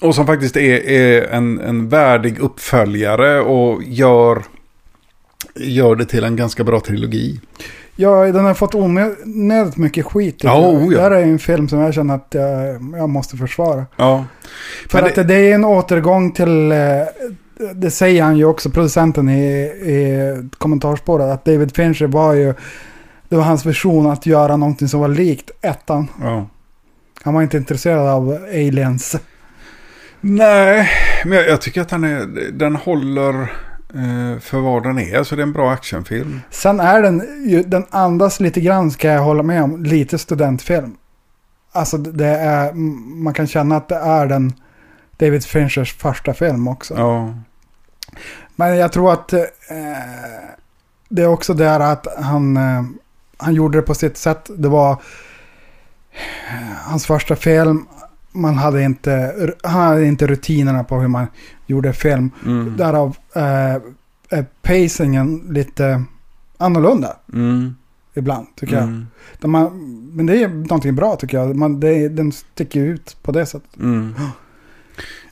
[SPEAKER 1] Och som faktiskt är, är en, en värdig uppföljare och gör, gör det till en ganska bra trilogi.
[SPEAKER 2] Ja, den har fått onödigt mycket skit.
[SPEAKER 1] Ja, oh ja.
[SPEAKER 2] Det här är en film som jag känner att jag, jag måste försvara.
[SPEAKER 1] Ja.
[SPEAKER 2] För
[SPEAKER 1] Men
[SPEAKER 2] att det, det är en återgång till, eh, det säger han ju också, producenten i, i kommentarsspåret, att David Fincher var ju det var hans vision att göra någonting som var likt ettan.
[SPEAKER 1] Ja.
[SPEAKER 2] Han var inte intresserad av aliens.
[SPEAKER 1] Nej, men jag, jag tycker att den, är, den håller för vad den är. Så det är en bra actionfilm.
[SPEAKER 2] Sen är den, den andas lite grann ska jag hålla med om, lite studentfilm. Alltså det är, man kan känna att det är den David Finchers första film också.
[SPEAKER 1] Ja.
[SPEAKER 2] Men jag tror att eh, det är också det här att han, eh, han gjorde det på sitt sätt. Det var eh, hans första film. Man hade inte, han hade inte rutinerna på hur man gjorde film.
[SPEAKER 1] Mm.
[SPEAKER 2] Därav eh, är pacingen lite annorlunda
[SPEAKER 1] Mm.
[SPEAKER 2] ibland tycker jag.
[SPEAKER 1] Mm.
[SPEAKER 2] De man, men det är någonting bra tycker jag. Man, det, den sticker ut på det sättet.
[SPEAKER 1] Mm.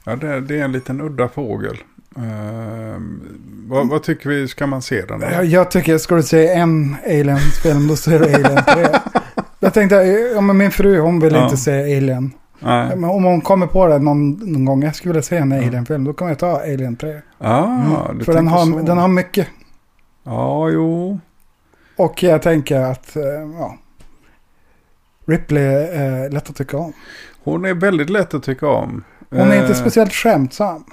[SPEAKER 1] Ja, det, det är en liten udda fågel. Ehm, vad, vad tycker vi, ska man se den? då?
[SPEAKER 2] Jag, jag tycker, ska du se en Aliens-film, då ser du Alien 3. Jag tänkte, ja, men min fru hon vill
[SPEAKER 1] Ja.
[SPEAKER 2] inte se Alien.
[SPEAKER 1] Nej.
[SPEAKER 2] Men om hon kommer på det någon, någon gång, jag skulle vilja se en Alien-film, då kommer jag ta Alien 3.
[SPEAKER 1] Ah, du
[SPEAKER 2] Mm. För den
[SPEAKER 1] så.
[SPEAKER 2] har, den har mycket.
[SPEAKER 1] Ja, jo.
[SPEAKER 2] Och jag tänker att, eh, ja. Ripley är lätt att tycka om.
[SPEAKER 1] Hon är väldigt lätt att tycka om.
[SPEAKER 2] Hon är inte
[SPEAKER 1] Eh,
[SPEAKER 2] speciellt skämtsam.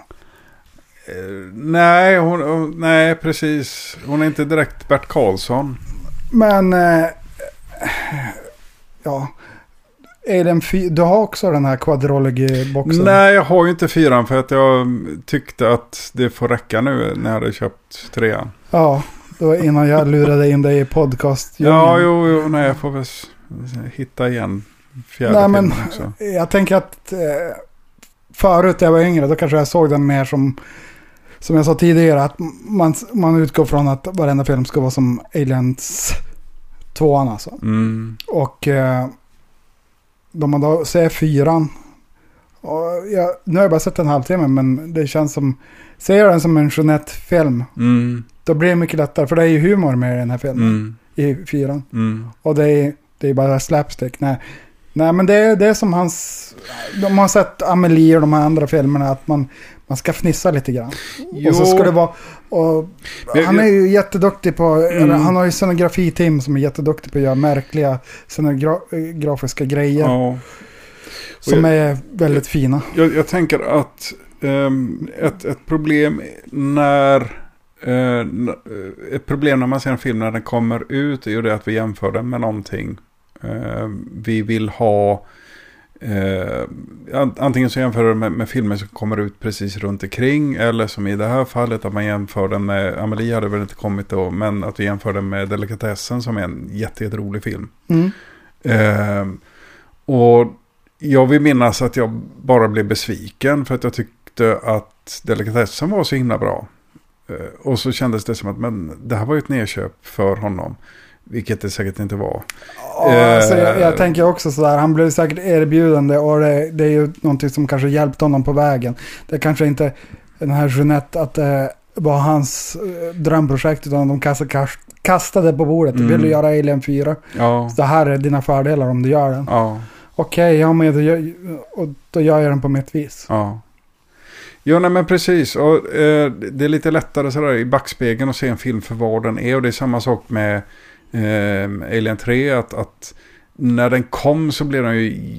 [SPEAKER 1] eh, nej, hon- nej, precis. Hon är inte direkt Bert Karlsson.
[SPEAKER 2] Men, eh, ja. Alien 4, du har också den här quadrology-boxen.
[SPEAKER 1] Nej, jag har ju inte fyran för att jag tyckte att det får räcka nu när jag hade köpt trean.
[SPEAKER 2] Ja, det var innan jag lurade in dig i podcast.
[SPEAKER 1] Ja, jo, jo, nej, jag får väl hitta igen fjärde
[SPEAKER 2] Nej, men
[SPEAKER 1] också.
[SPEAKER 2] jag tänker att eh, förut när jag var yngre, då kanske jag såg den mer som, som jag sa tidigare, att man, man utgår från att varenda film ska vara som Aliens 2 alltså.
[SPEAKER 1] Mm.
[SPEAKER 2] Och eh, då man då ser fyran, jag, nu har jag bara sett en halvtimme, men det känns som, ser jag den som en Jeanette-film,
[SPEAKER 1] Mm.
[SPEAKER 2] då blir det mycket lättare, för det är ju humor med i den här filmen,
[SPEAKER 1] Mm.
[SPEAKER 2] i fyran.
[SPEAKER 1] Mm.
[SPEAKER 2] Och det är, det är bara slapstick. Nej, Nej men det är, det är som hans... De har sett Amelie och de här andra filmerna. Att man, man ska fnissa lite grann. Och så
[SPEAKER 1] Jo.
[SPEAKER 2] ska det vara... Och
[SPEAKER 1] Men
[SPEAKER 2] han är
[SPEAKER 1] jag-
[SPEAKER 2] ju jätteduktig på...
[SPEAKER 1] Mm.
[SPEAKER 2] Han har ju scenografi-team som är jätteduktig på att göra märkliga scenografiska grejer.
[SPEAKER 1] Ja.
[SPEAKER 2] Som
[SPEAKER 1] jag-
[SPEAKER 2] är väldigt fina.
[SPEAKER 1] Jag, jag tänker att ehm, ett, ett problem när eh, ett problem när man ser en film när den kommer ut är ju det att vi jämför den med någonting. Eh, vi vill ha eh, an- antingen så jämför den med, med filmer som kommer ut precis runt omkring eller som i det här fallet att man jämför den med Amelie hade väl inte kommit då men att vi jämför den med Delikatessen som är en jätte, jätterolig film.
[SPEAKER 2] Mm.
[SPEAKER 1] Ehm, och jag vill minnas att jag bara blev besviken för att jag tyckte att delikatessen var så himla bra. Eh, och så kändes det som att men, det här var ju ett nedköp för honom. Vilket det säkert inte var.
[SPEAKER 2] Ja, alltså, jag,
[SPEAKER 1] Eh.
[SPEAKER 2] jag tänker också sådär, han blev säkert erbjudande och det, det är ju någonting som kanske hjälpte honom på vägen. Det kanske inte den här Jeanette att det var hans eh, drömprojekt utan de kastade, kast, kastade på bordet.
[SPEAKER 1] Mm.
[SPEAKER 2] Vill du göra Alien 4?
[SPEAKER 1] Ja,
[SPEAKER 2] Så det här är dina fördelar om du gör den.
[SPEAKER 1] ja,
[SPEAKER 2] Okej, ja men då gör, och då gör jag den på mitt vis.
[SPEAKER 1] ja. Jo, nej men precis. Och, eh, det är lite lättare sådär i backspegeln att se en film för vad den är. Och det är samma sak med eh, Alien 3. Att, att när den kom så blev den ju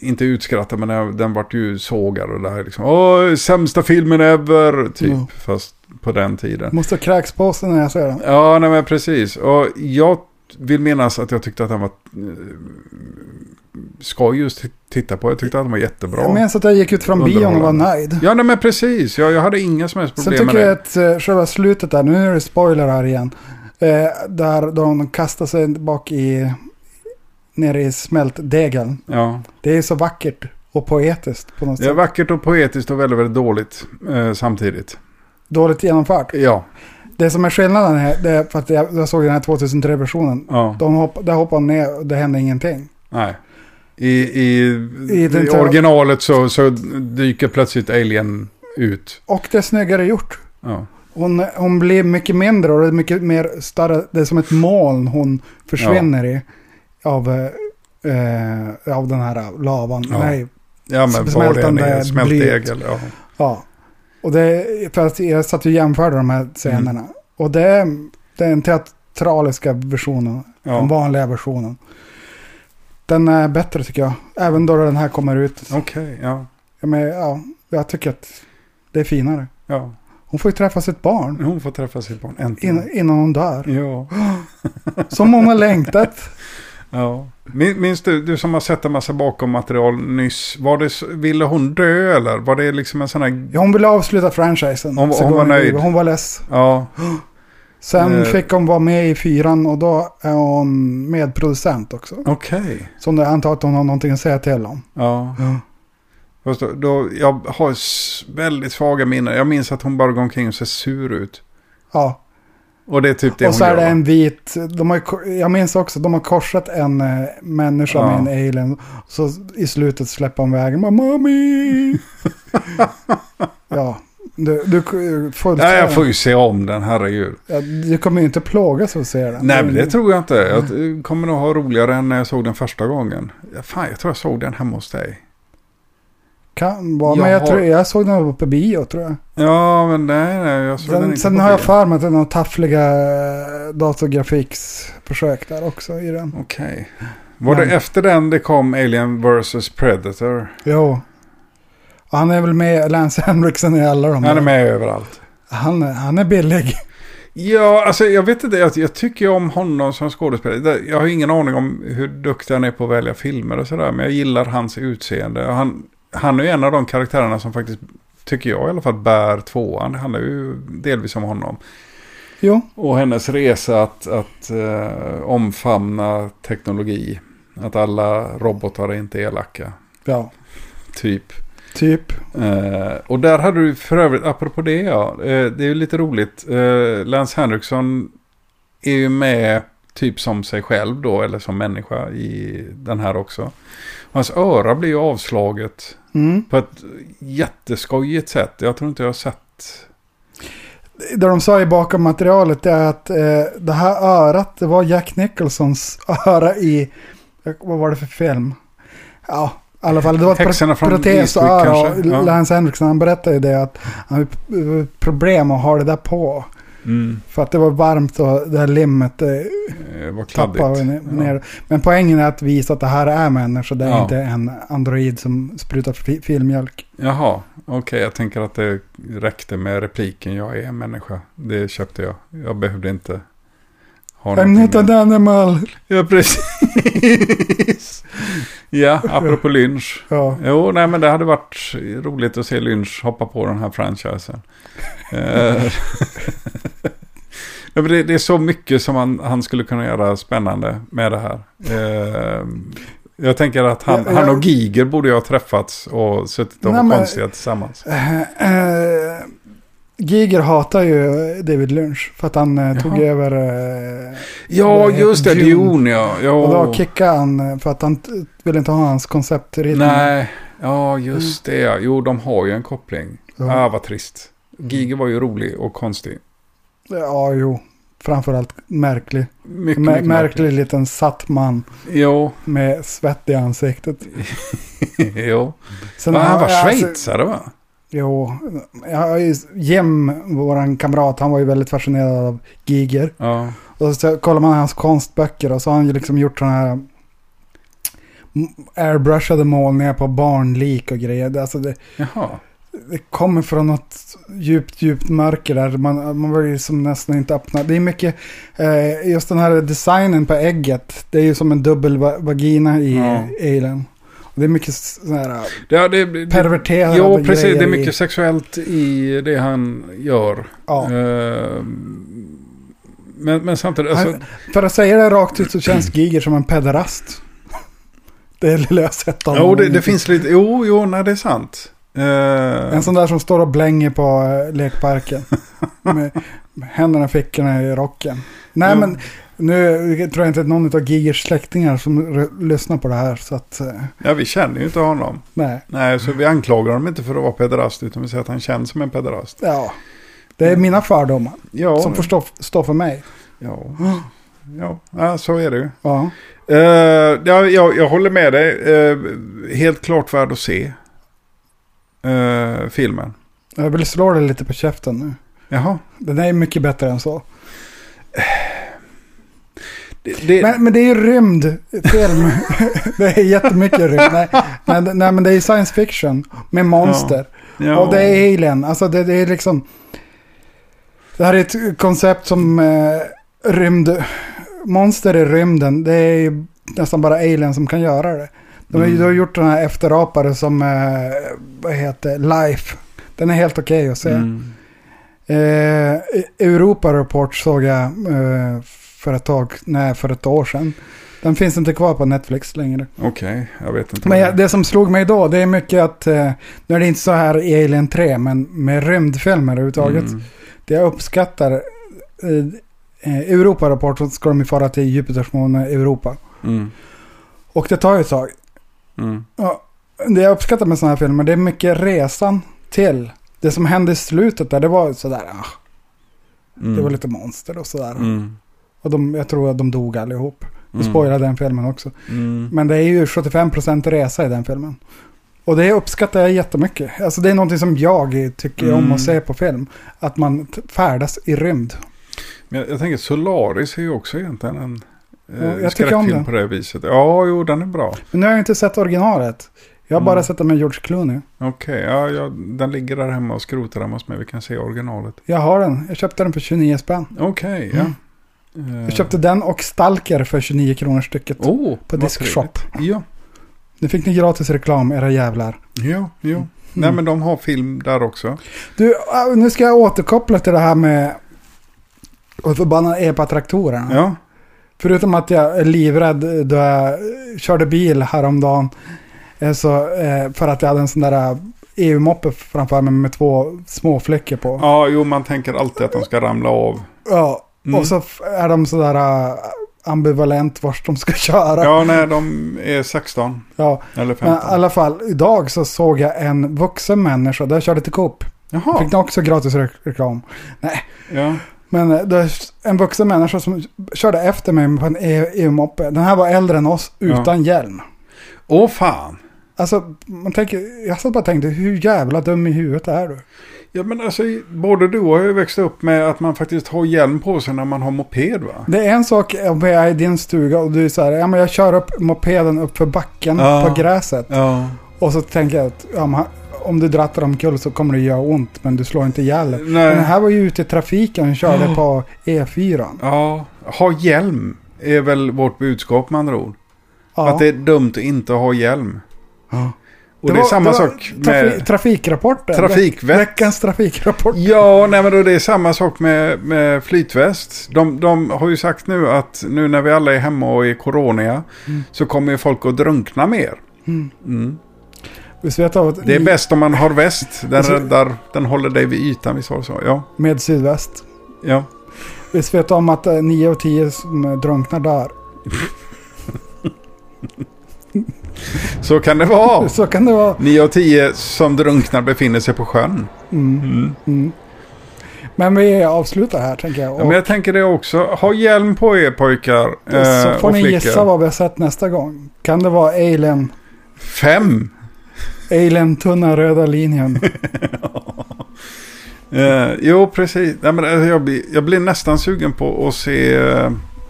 [SPEAKER 1] inte utskrattad men den, den vart ju sågad. Och det här liksom, åh, sämsta filmen ever. Typ,
[SPEAKER 2] Ja.
[SPEAKER 1] fast på den tiden.
[SPEAKER 2] Måste kräks på sig när jag ser den.
[SPEAKER 1] Ja, nej men precis. Och jag vill minnas att jag tyckte att den var eh, skoj just titta på. Jag tyckte att den var jättebra.
[SPEAKER 2] Jag minns att jag gick ut från bion och var nöjd.
[SPEAKER 1] Ja, nej men precis. Jag, jag hade inga som helst
[SPEAKER 2] Sen
[SPEAKER 1] problem med
[SPEAKER 2] tycker
[SPEAKER 1] det.
[SPEAKER 2] jag att eh, själva slutet där, nu är det spoiler här igen. Eh, där de kastar sig bak i, nere i smältdegeln.
[SPEAKER 1] Ja.
[SPEAKER 2] Det är så vackert och poetiskt på något
[SPEAKER 1] Det är
[SPEAKER 2] sätt.
[SPEAKER 1] vackert och poetiskt och väldigt, väldigt dåligt eh, samtidigt.
[SPEAKER 2] Dåligt genomfört.
[SPEAKER 1] Ja.
[SPEAKER 2] Det som är skillnaden här, det är för att jag, jag såg den här 2003-versionen.
[SPEAKER 1] ja.
[SPEAKER 2] De hopp, där hoppar de ner och det händer ingenting.
[SPEAKER 1] Nej. I, i,
[SPEAKER 2] I
[SPEAKER 1] i, originalet så, så dyker plötsligt Alien ut.
[SPEAKER 2] Och det är snyggare gjort.
[SPEAKER 1] Ja.
[SPEAKER 2] Hon, hon blir mycket mindre och det är mycket mer större. Det är som ett moln hon försvinner i. Av, eh, eh, av den här lavan.
[SPEAKER 1] Ja.
[SPEAKER 2] Nej,
[SPEAKER 1] Ja, men
[SPEAKER 2] Smältande
[SPEAKER 1] är smältdegel. Ja.
[SPEAKER 2] Ja. Och det, för att jag satt och jämförde de här scenerna. Och det, är- det är en teat, teatraliska versionen.
[SPEAKER 1] Ja.
[SPEAKER 2] Den vanliga versionen. Den är bättre tycker jag. Även då den här kommer ut.
[SPEAKER 1] Okej, ja.
[SPEAKER 2] Ja, men, ja, jag tycker att det är finare.
[SPEAKER 1] ja.
[SPEAKER 2] Hon får ju träffa sitt barn
[SPEAKER 1] Hon får träffa sitt barn äntligen.
[SPEAKER 2] in, innan hon dör.
[SPEAKER 1] Ja.
[SPEAKER 2] Som hon har längtat.
[SPEAKER 1] ja. Min- Minns du, du som har sett en massa bakom material nyss. Var det, ville hon dö eller? Var det liksom en sån här...
[SPEAKER 2] Ja, hon ville avsluta franchisen.
[SPEAKER 1] Hon-
[SPEAKER 2] Så
[SPEAKER 1] hon var nöjd.
[SPEAKER 2] Hon var less.
[SPEAKER 1] Ja,
[SPEAKER 2] Sen
[SPEAKER 1] Eh.
[SPEAKER 2] fick hon vara med i fyran och då är hon medproducent också.
[SPEAKER 1] okej.
[SPEAKER 2] Som det antar att hon har någonting att säga till om.
[SPEAKER 1] Ja.
[SPEAKER 2] Ja.
[SPEAKER 1] Fast då, då, jag har väldigt svaga minnen. Jag minns att hon bara går omkring och ser sur ut.
[SPEAKER 2] Ja,
[SPEAKER 1] Och det är typ det
[SPEAKER 2] och
[SPEAKER 1] hon
[SPEAKER 2] så är
[SPEAKER 1] gör.
[SPEAKER 2] det en vit, de har, jag minns också, de har korsat en eh, människa
[SPEAKER 1] Ja.
[SPEAKER 2] med en alien. Så i slutet släpper hon vägen, Mami! ja, du, du får,
[SPEAKER 1] Nej, jag får ju se om den, herregud.
[SPEAKER 2] ja, du kommer ju inte plågas av att se den.
[SPEAKER 1] Nej, men det tror jag inte. Jag kommer nog ha roligare än när jag såg den första gången. Ja, Fan, jag tror jag såg den hemma hos dig.
[SPEAKER 2] Kan vara,
[SPEAKER 1] Jag
[SPEAKER 2] men jag,
[SPEAKER 1] har-
[SPEAKER 2] tror, jag såg den på bio tror jag.
[SPEAKER 1] Ja, men nej, nej, jag såg den
[SPEAKER 2] Sen,
[SPEAKER 1] inte
[SPEAKER 2] sen
[SPEAKER 1] på
[SPEAKER 2] har jag för mig att det är några taffliga eh, datorgrafiksförsök där också i den.
[SPEAKER 1] Okej. Var
[SPEAKER 2] Men-
[SPEAKER 1] det efter den det kom Alien vs Predator?
[SPEAKER 2] Jo. Och han är väl med Lance Henriksen i alla de
[SPEAKER 1] Han är med överallt.
[SPEAKER 2] Han, han är billig.
[SPEAKER 1] Ja, alltså jag vet inte. Jag, jag tycker om honom som skådespelare. Jag har ingen aning om hur duktig han är på att välja filmer och sådär. Men jag gillar hans utseende. Han, han är ju en av de karaktärerna som faktiskt, tycker jag i alla fall, bär tvåan. Det handlar ju delvis om honom.
[SPEAKER 2] Jo.
[SPEAKER 1] Och hennes resa att, att eh, omfamna teknologi. Att alla robotar är inte elaka.
[SPEAKER 2] Ja,
[SPEAKER 1] Typ.
[SPEAKER 2] typ.
[SPEAKER 1] Eh, och där hade du för övrigt, apropå det ja. Eh, det är ju lite roligt. Eh, Lance Henriksen är ju med typ som sig själv då. Eller som människa i den här också. Hans öra blir ju avslaget
[SPEAKER 2] Mm.
[SPEAKER 1] på ett jätteskojigt sätt. Jag tror inte jag har sett.
[SPEAKER 2] Det de sa i bakom materialet är att eh, det här örat, det var Jack Nicholsons öra i, vad var det för film? Ja, i alla fall det var ett protesöra.
[SPEAKER 1] Ja.
[SPEAKER 2] Lance Henriksen han berättade ju det att han p- problem att ha det där på.
[SPEAKER 1] Mm,
[SPEAKER 2] För att det var varmt och det här limmet eh,
[SPEAKER 1] eh, vad kladdigt.
[SPEAKER 2] tappade ner.
[SPEAKER 1] Ja.
[SPEAKER 2] Men poängen är att visa att det här är människor. Det är
[SPEAKER 1] Ja.
[SPEAKER 2] inte en android som sprutar fi- filmjölk.
[SPEAKER 1] Jaha, okej. jag tänker att det räckte med repliken jag är en människa. Det köpte jag. Jag behövde inte ha
[SPEAKER 2] I'm not an animal.
[SPEAKER 1] Ja, precis. ja, apropå Lynch.
[SPEAKER 2] Ja.
[SPEAKER 1] Jo, nej men det hade varit roligt att se Lynch hoppa på den här franchisen. Ja, det, det är så mycket som han, han skulle kunna göra spännande med det här. Eh, jag tänker att han, han och Giger borde ju ha träffats och suttit och varit konstiga tillsammans.
[SPEAKER 2] Eh, eh, Giger hatar ju David Lynch för att han eh, tog över. Eh,
[SPEAKER 1] Ja, just det.
[SPEAKER 2] Dune.
[SPEAKER 1] Ja. ja.
[SPEAKER 2] och då kickade han eh, för att han ville inte ha hans konceptritm.
[SPEAKER 1] Nej, ja just det. ja. Jo, de har ju en koppling.
[SPEAKER 2] Ja.
[SPEAKER 1] Ah, vad trist. Giger var ju rolig och konstig.
[SPEAKER 2] Ja, jo. Framförallt märklig.
[SPEAKER 1] Mycket, mycket
[SPEAKER 2] märklig liten satt man
[SPEAKER 1] Jo,
[SPEAKER 2] med svett i ansiktet.
[SPEAKER 1] jo.
[SPEAKER 2] Sen
[SPEAKER 1] Va, han var
[SPEAKER 2] alltså,
[SPEAKER 1] schweizare va?
[SPEAKER 2] Jo, Jim, våran kamrat, han var ju väldigt fascinerad av Giger.
[SPEAKER 1] Ja.
[SPEAKER 2] Och så kollar man hans konstböcker och så har han ju liksom gjort sådana här airbrushade målningar på barnlik och grejer. Alltså det,
[SPEAKER 1] Jaha.
[SPEAKER 2] Det kommer från något djupt, djupt mörker där. Man, man vill ju som nästan inte öppna. Det är mycket, eh, just den här designen på ägget. Det är ju som en dubbel va- vagina i
[SPEAKER 1] Ja.
[SPEAKER 2] Alien. Och det är mycket sådana här
[SPEAKER 1] Det, det, det,
[SPEAKER 2] perverterade
[SPEAKER 1] Jo, precis.
[SPEAKER 2] grejer
[SPEAKER 1] Det är
[SPEAKER 2] i-
[SPEAKER 1] mycket sexuellt i det han gör.
[SPEAKER 2] Ja.
[SPEAKER 1] Eh, men, men samtidigt, alltså,
[SPEAKER 2] För att säga det rakt ut så känns Giger som en pederast. Det är lilla jag sett av
[SPEAKER 1] jo, det, det finns lite, jo, jo, nej, det är sant. Eh,
[SPEAKER 2] En sån där som står och blänger på eh, lekparken. med, händerna i fickorna i rocken. Nej
[SPEAKER 1] Ja.
[SPEAKER 2] men nu tror jag inte att någon av Gigers släktingar som lyssnar på det här. Så att, eh,
[SPEAKER 1] ja, vi känner ju inte honom.
[SPEAKER 2] nej.
[SPEAKER 1] Nej, så vi anklagar honom inte för att vara pederast, utan vi säger att han känns som en pederast.
[SPEAKER 2] Ja. Det är mina fördomar
[SPEAKER 1] Ja,
[SPEAKER 2] som får stå, stå för mig.
[SPEAKER 1] ja. Ja, så är det ju.
[SPEAKER 2] Ja.
[SPEAKER 1] Eh, ja, jag, jag håller med dig. Eh, helt klart värd att se. Eh, filmen.
[SPEAKER 2] Jag vill slå dig lite på käften nu.
[SPEAKER 1] Jaha.
[SPEAKER 2] Den är mycket bättre än så.
[SPEAKER 1] Det, det,
[SPEAKER 2] Men, men det är ju rymdfilm. det är jättemycket rymd. Nej, nej, nej, men det är science fiction med monster.
[SPEAKER 1] ja.
[SPEAKER 2] Och det är alien. Alltså det, det är liksom... Det här är ett koncept som eh, rymd... Monster i rymden. Det är ju nästan bara alien som kan göra det. De
[SPEAKER 1] Mm.
[SPEAKER 2] de har gjort den här efterapare som... Eh, vad heter Life. Den är helt okej att se.
[SPEAKER 1] Mm.
[SPEAKER 2] Eh, Europa Report såg jag eh, för ett tag, nej för ett år sedan. Den finns inte kvar på Netflix längre.
[SPEAKER 1] Okej, jag vet inte.
[SPEAKER 2] Men jag, det som slog mig då, det är mycket att, eh, nu är det inte så här i Alien 3, men med rymdfilmer överhuvudtaget.
[SPEAKER 1] Mm.
[SPEAKER 2] Det jag uppskattar, eh, eh, Europa Report så ska de ju fara till Jupitersmånen Europa.
[SPEAKER 1] Mm.
[SPEAKER 2] Och det tar ju ett tag.
[SPEAKER 1] Mm.
[SPEAKER 2] Ja, det jag uppskattar med sådana här filmer, det är mycket resan till. Det som hände i slutet där, det var sådär, ah,
[SPEAKER 1] Mm.
[SPEAKER 2] det var lite monster och sådär.
[SPEAKER 1] Mm.
[SPEAKER 2] Och de, jag tror att de dog allihop. Du
[SPEAKER 1] Mm.
[SPEAKER 2] spoilade den filmen också.
[SPEAKER 1] Mm.
[SPEAKER 2] Men det är ju 75% resa i den filmen. Och det uppskattar jag jättemycket. Alltså det är någonting som jag tycker om
[SPEAKER 1] Mm.
[SPEAKER 2] att se på film. Att man färdas i rymd.
[SPEAKER 1] Men jag, jag tänker Solaris är ju också egentligen en eh,
[SPEAKER 2] jag tycker om den.
[SPEAKER 1] på det viset. Ja, jo, den är bra.
[SPEAKER 2] Men nu har jag inte sett originalet. Jag har bara
[SPEAKER 1] Mm.
[SPEAKER 2] sett den med George Clooney.
[SPEAKER 1] Okej, ja, ja, den ligger där hemma och skrotar hemma hos mig. Vi kan se originalet.
[SPEAKER 2] Jag har den. Jag köpte den för 29 spänn.
[SPEAKER 1] Okej, ja.
[SPEAKER 2] Mm.
[SPEAKER 1] Eh,
[SPEAKER 2] Jag köpte den och Stalker för 29 kronor stycket.
[SPEAKER 1] oh,
[SPEAKER 2] på Diskshop.
[SPEAKER 1] Ja,
[SPEAKER 2] Nu fick ni gratis reklam, era jävlar.
[SPEAKER 1] ja, ja.
[SPEAKER 2] Mm.
[SPEAKER 1] Nej, men de har film där också.
[SPEAKER 2] Du, äh, nu ska jag återkoppla till det här med och förbannade epatraktorerna.
[SPEAKER 1] Ja,
[SPEAKER 2] Förutom att jag är livrädd då jag körde bil häromdagen. eh, Så, eh, för att jag hade en sån där EU-moppe framför mig med två små fläckar på.
[SPEAKER 1] ja, jo, man tänker alltid att de ska ramla av.
[SPEAKER 2] Ja,
[SPEAKER 1] Mm.
[SPEAKER 2] och så är de sådär ambivalent vart de ska köra.
[SPEAKER 1] Ja, nej, de är 16
[SPEAKER 2] Ja,
[SPEAKER 1] eller
[SPEAKER 2] men
[SPEAKER 1] 15.
[SPEAKER 2] i alla fall, idag så såg jag en vuxen människa, där jag körde till Coop.
[SPEAKER 1] Jaha,
[SPEAKER 2] Fick den också gratis re- reklam.
[SPEAKER 1] ja.
[SPEAKER 2] Men eh, det är en vuxen människa som körde efter mig på en E- EU-moppe. Den här var äldre än oss utan hjälm.
[SPEAKER 1] Åh fan.
[SPEAKER 2] Alltså, man tänker, jag satt bara och tänkte, hur jävla dum i huvudet är du?
[SPEAKER 1] Ja, men alltså, både du och jag har ju växt upp med att man faktiskt har hjälm på sig när man har moped, va?
[SPEAKER 2] Det är en sak om jag är i din stuga och du är så här, ja men jag kör upp mopeden upp för backen
[SPEAKER 1] Ja.
[SPEAKER 2] på gräset.
[SPEAKER 1] Ja.
[SPEAKER 2] Och så tänker jag att ja, men om du drattar omkull så kommer det göra ont, men du slår inte ihjäl.
[SPEAKER 1] Nej.
[SPEAKER 2] Men den här var ju ute i trafiken och körde
[SPEAKER 1] Ja.
[SPEAKER 2] på E4.
[SPEAKER 1] Ja, ha hjälm är väl vårt budskap med andra ord.
[SPEAKER 2] Ja.
[SPEAKER 1] Att det är dumt att inte ha hjälm.
[SPEAKER 2] Ja.
[SPEAKER 1] Och det, är
[SPEAKER 2] var-
[SPEAKER 1] samma
[SPEAKER 2] var
[SPEAKER 1] sak med...
[SPEAKER 2] Trafikrapporten.
[SPEAKER 1] Trafikvett.
[SPEAKER 2] Veckans trafikrapport.
[SPEAKER 1] Ja, nej men då det är samma sak med, med flytväst. De, de har ju sagt nu att nu när vi alla är hemma och är coroniga så kommer ju folk att drunkna mer.
[SPEAKER 2] Mm.
[SPEAKER 1] Mm.
[SPEAKER 2] Visst vet att
[SPEAKER 1] Det är bäst om man har väst. Den
[SPEAKER 2] Alltså-
[SPEAKER 1] räddar, den håller dig vid ytan, vi sa så. Ja,
[SPEAKER 2] Med sydväst.
[SPEAKER 1] ja.
[SPEAKER 2] Visst vet du om att eh, nio av tio som eh, drunknar dör?
[SPEAKER 1] Så kan det vara.
[SPEAKER 2] Så kan det vara.
[SPEAKER 1] 9 av 10 som drunknar befinner sig på sjön.
[SPEAKER 2] Mm.
[SPEAKER 1] Mm.
[SPEAKER 2] Mm. Men vi avslutar här tänker jag.
[SPEAKER 1] Ja, men jag tänker det också. Ha hjälm på er pojkar
[SPEAKER 2] så
[SPEAKER 1] eh,
[SPEAKER 2] får
[SPEAKER 1] och
[SPEAKER 2] ni
[SPEAKER 1] flickor.
[SPEAKER 2] gissa vad vi har sett nästa gång. Kan det vara Alien?
[SPEAKER 1] Fem.
[SPEAKER 2] Alien tunna röda linjen.
[SPEAKER 1] Eh, jo, precis. Nej, men, alltså, jag, blir, jag blir nästan sugen på att se eh,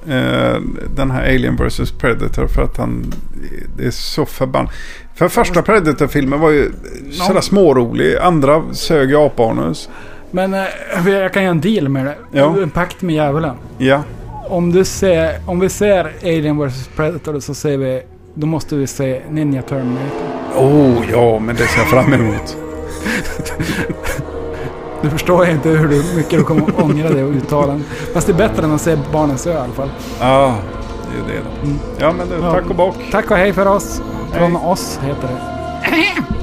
[SPEAKER 1] eh, den här Alien vs Predator. För att han det är så förbannat. För första Predator-filmen var ju sådär smårolig. Andra sög i apanus.
[SPEAKER 2] Men eh, jag kan göra en deal med det.
[SPEAKER 1] Ja.
[SPEAKER 2] En pakt med djävulen.
[SPEAKER 1] Ja.
[SPEAKER 2] Om, du ser, om vi ser Alien vs Predator så ser vi... Då måste vi se Ninja Terminator.
[SPEAKER 1] Oh, ja, men det ser jag fram emot.
[SPEAKER 2] Du förstår inte hur du, mycket du kommer ångra det och uttala den. Fast det är bättre än att se Barnens Ö i alla fall.
[SPEAKER 1] Ja, det är ju det. då. Ja, men du, tack och bock.
[SPEAKER 2] Tack och hej för oss. Från
[SPEAKER 1] Hej.
[SPEAKER 2] oss heter det.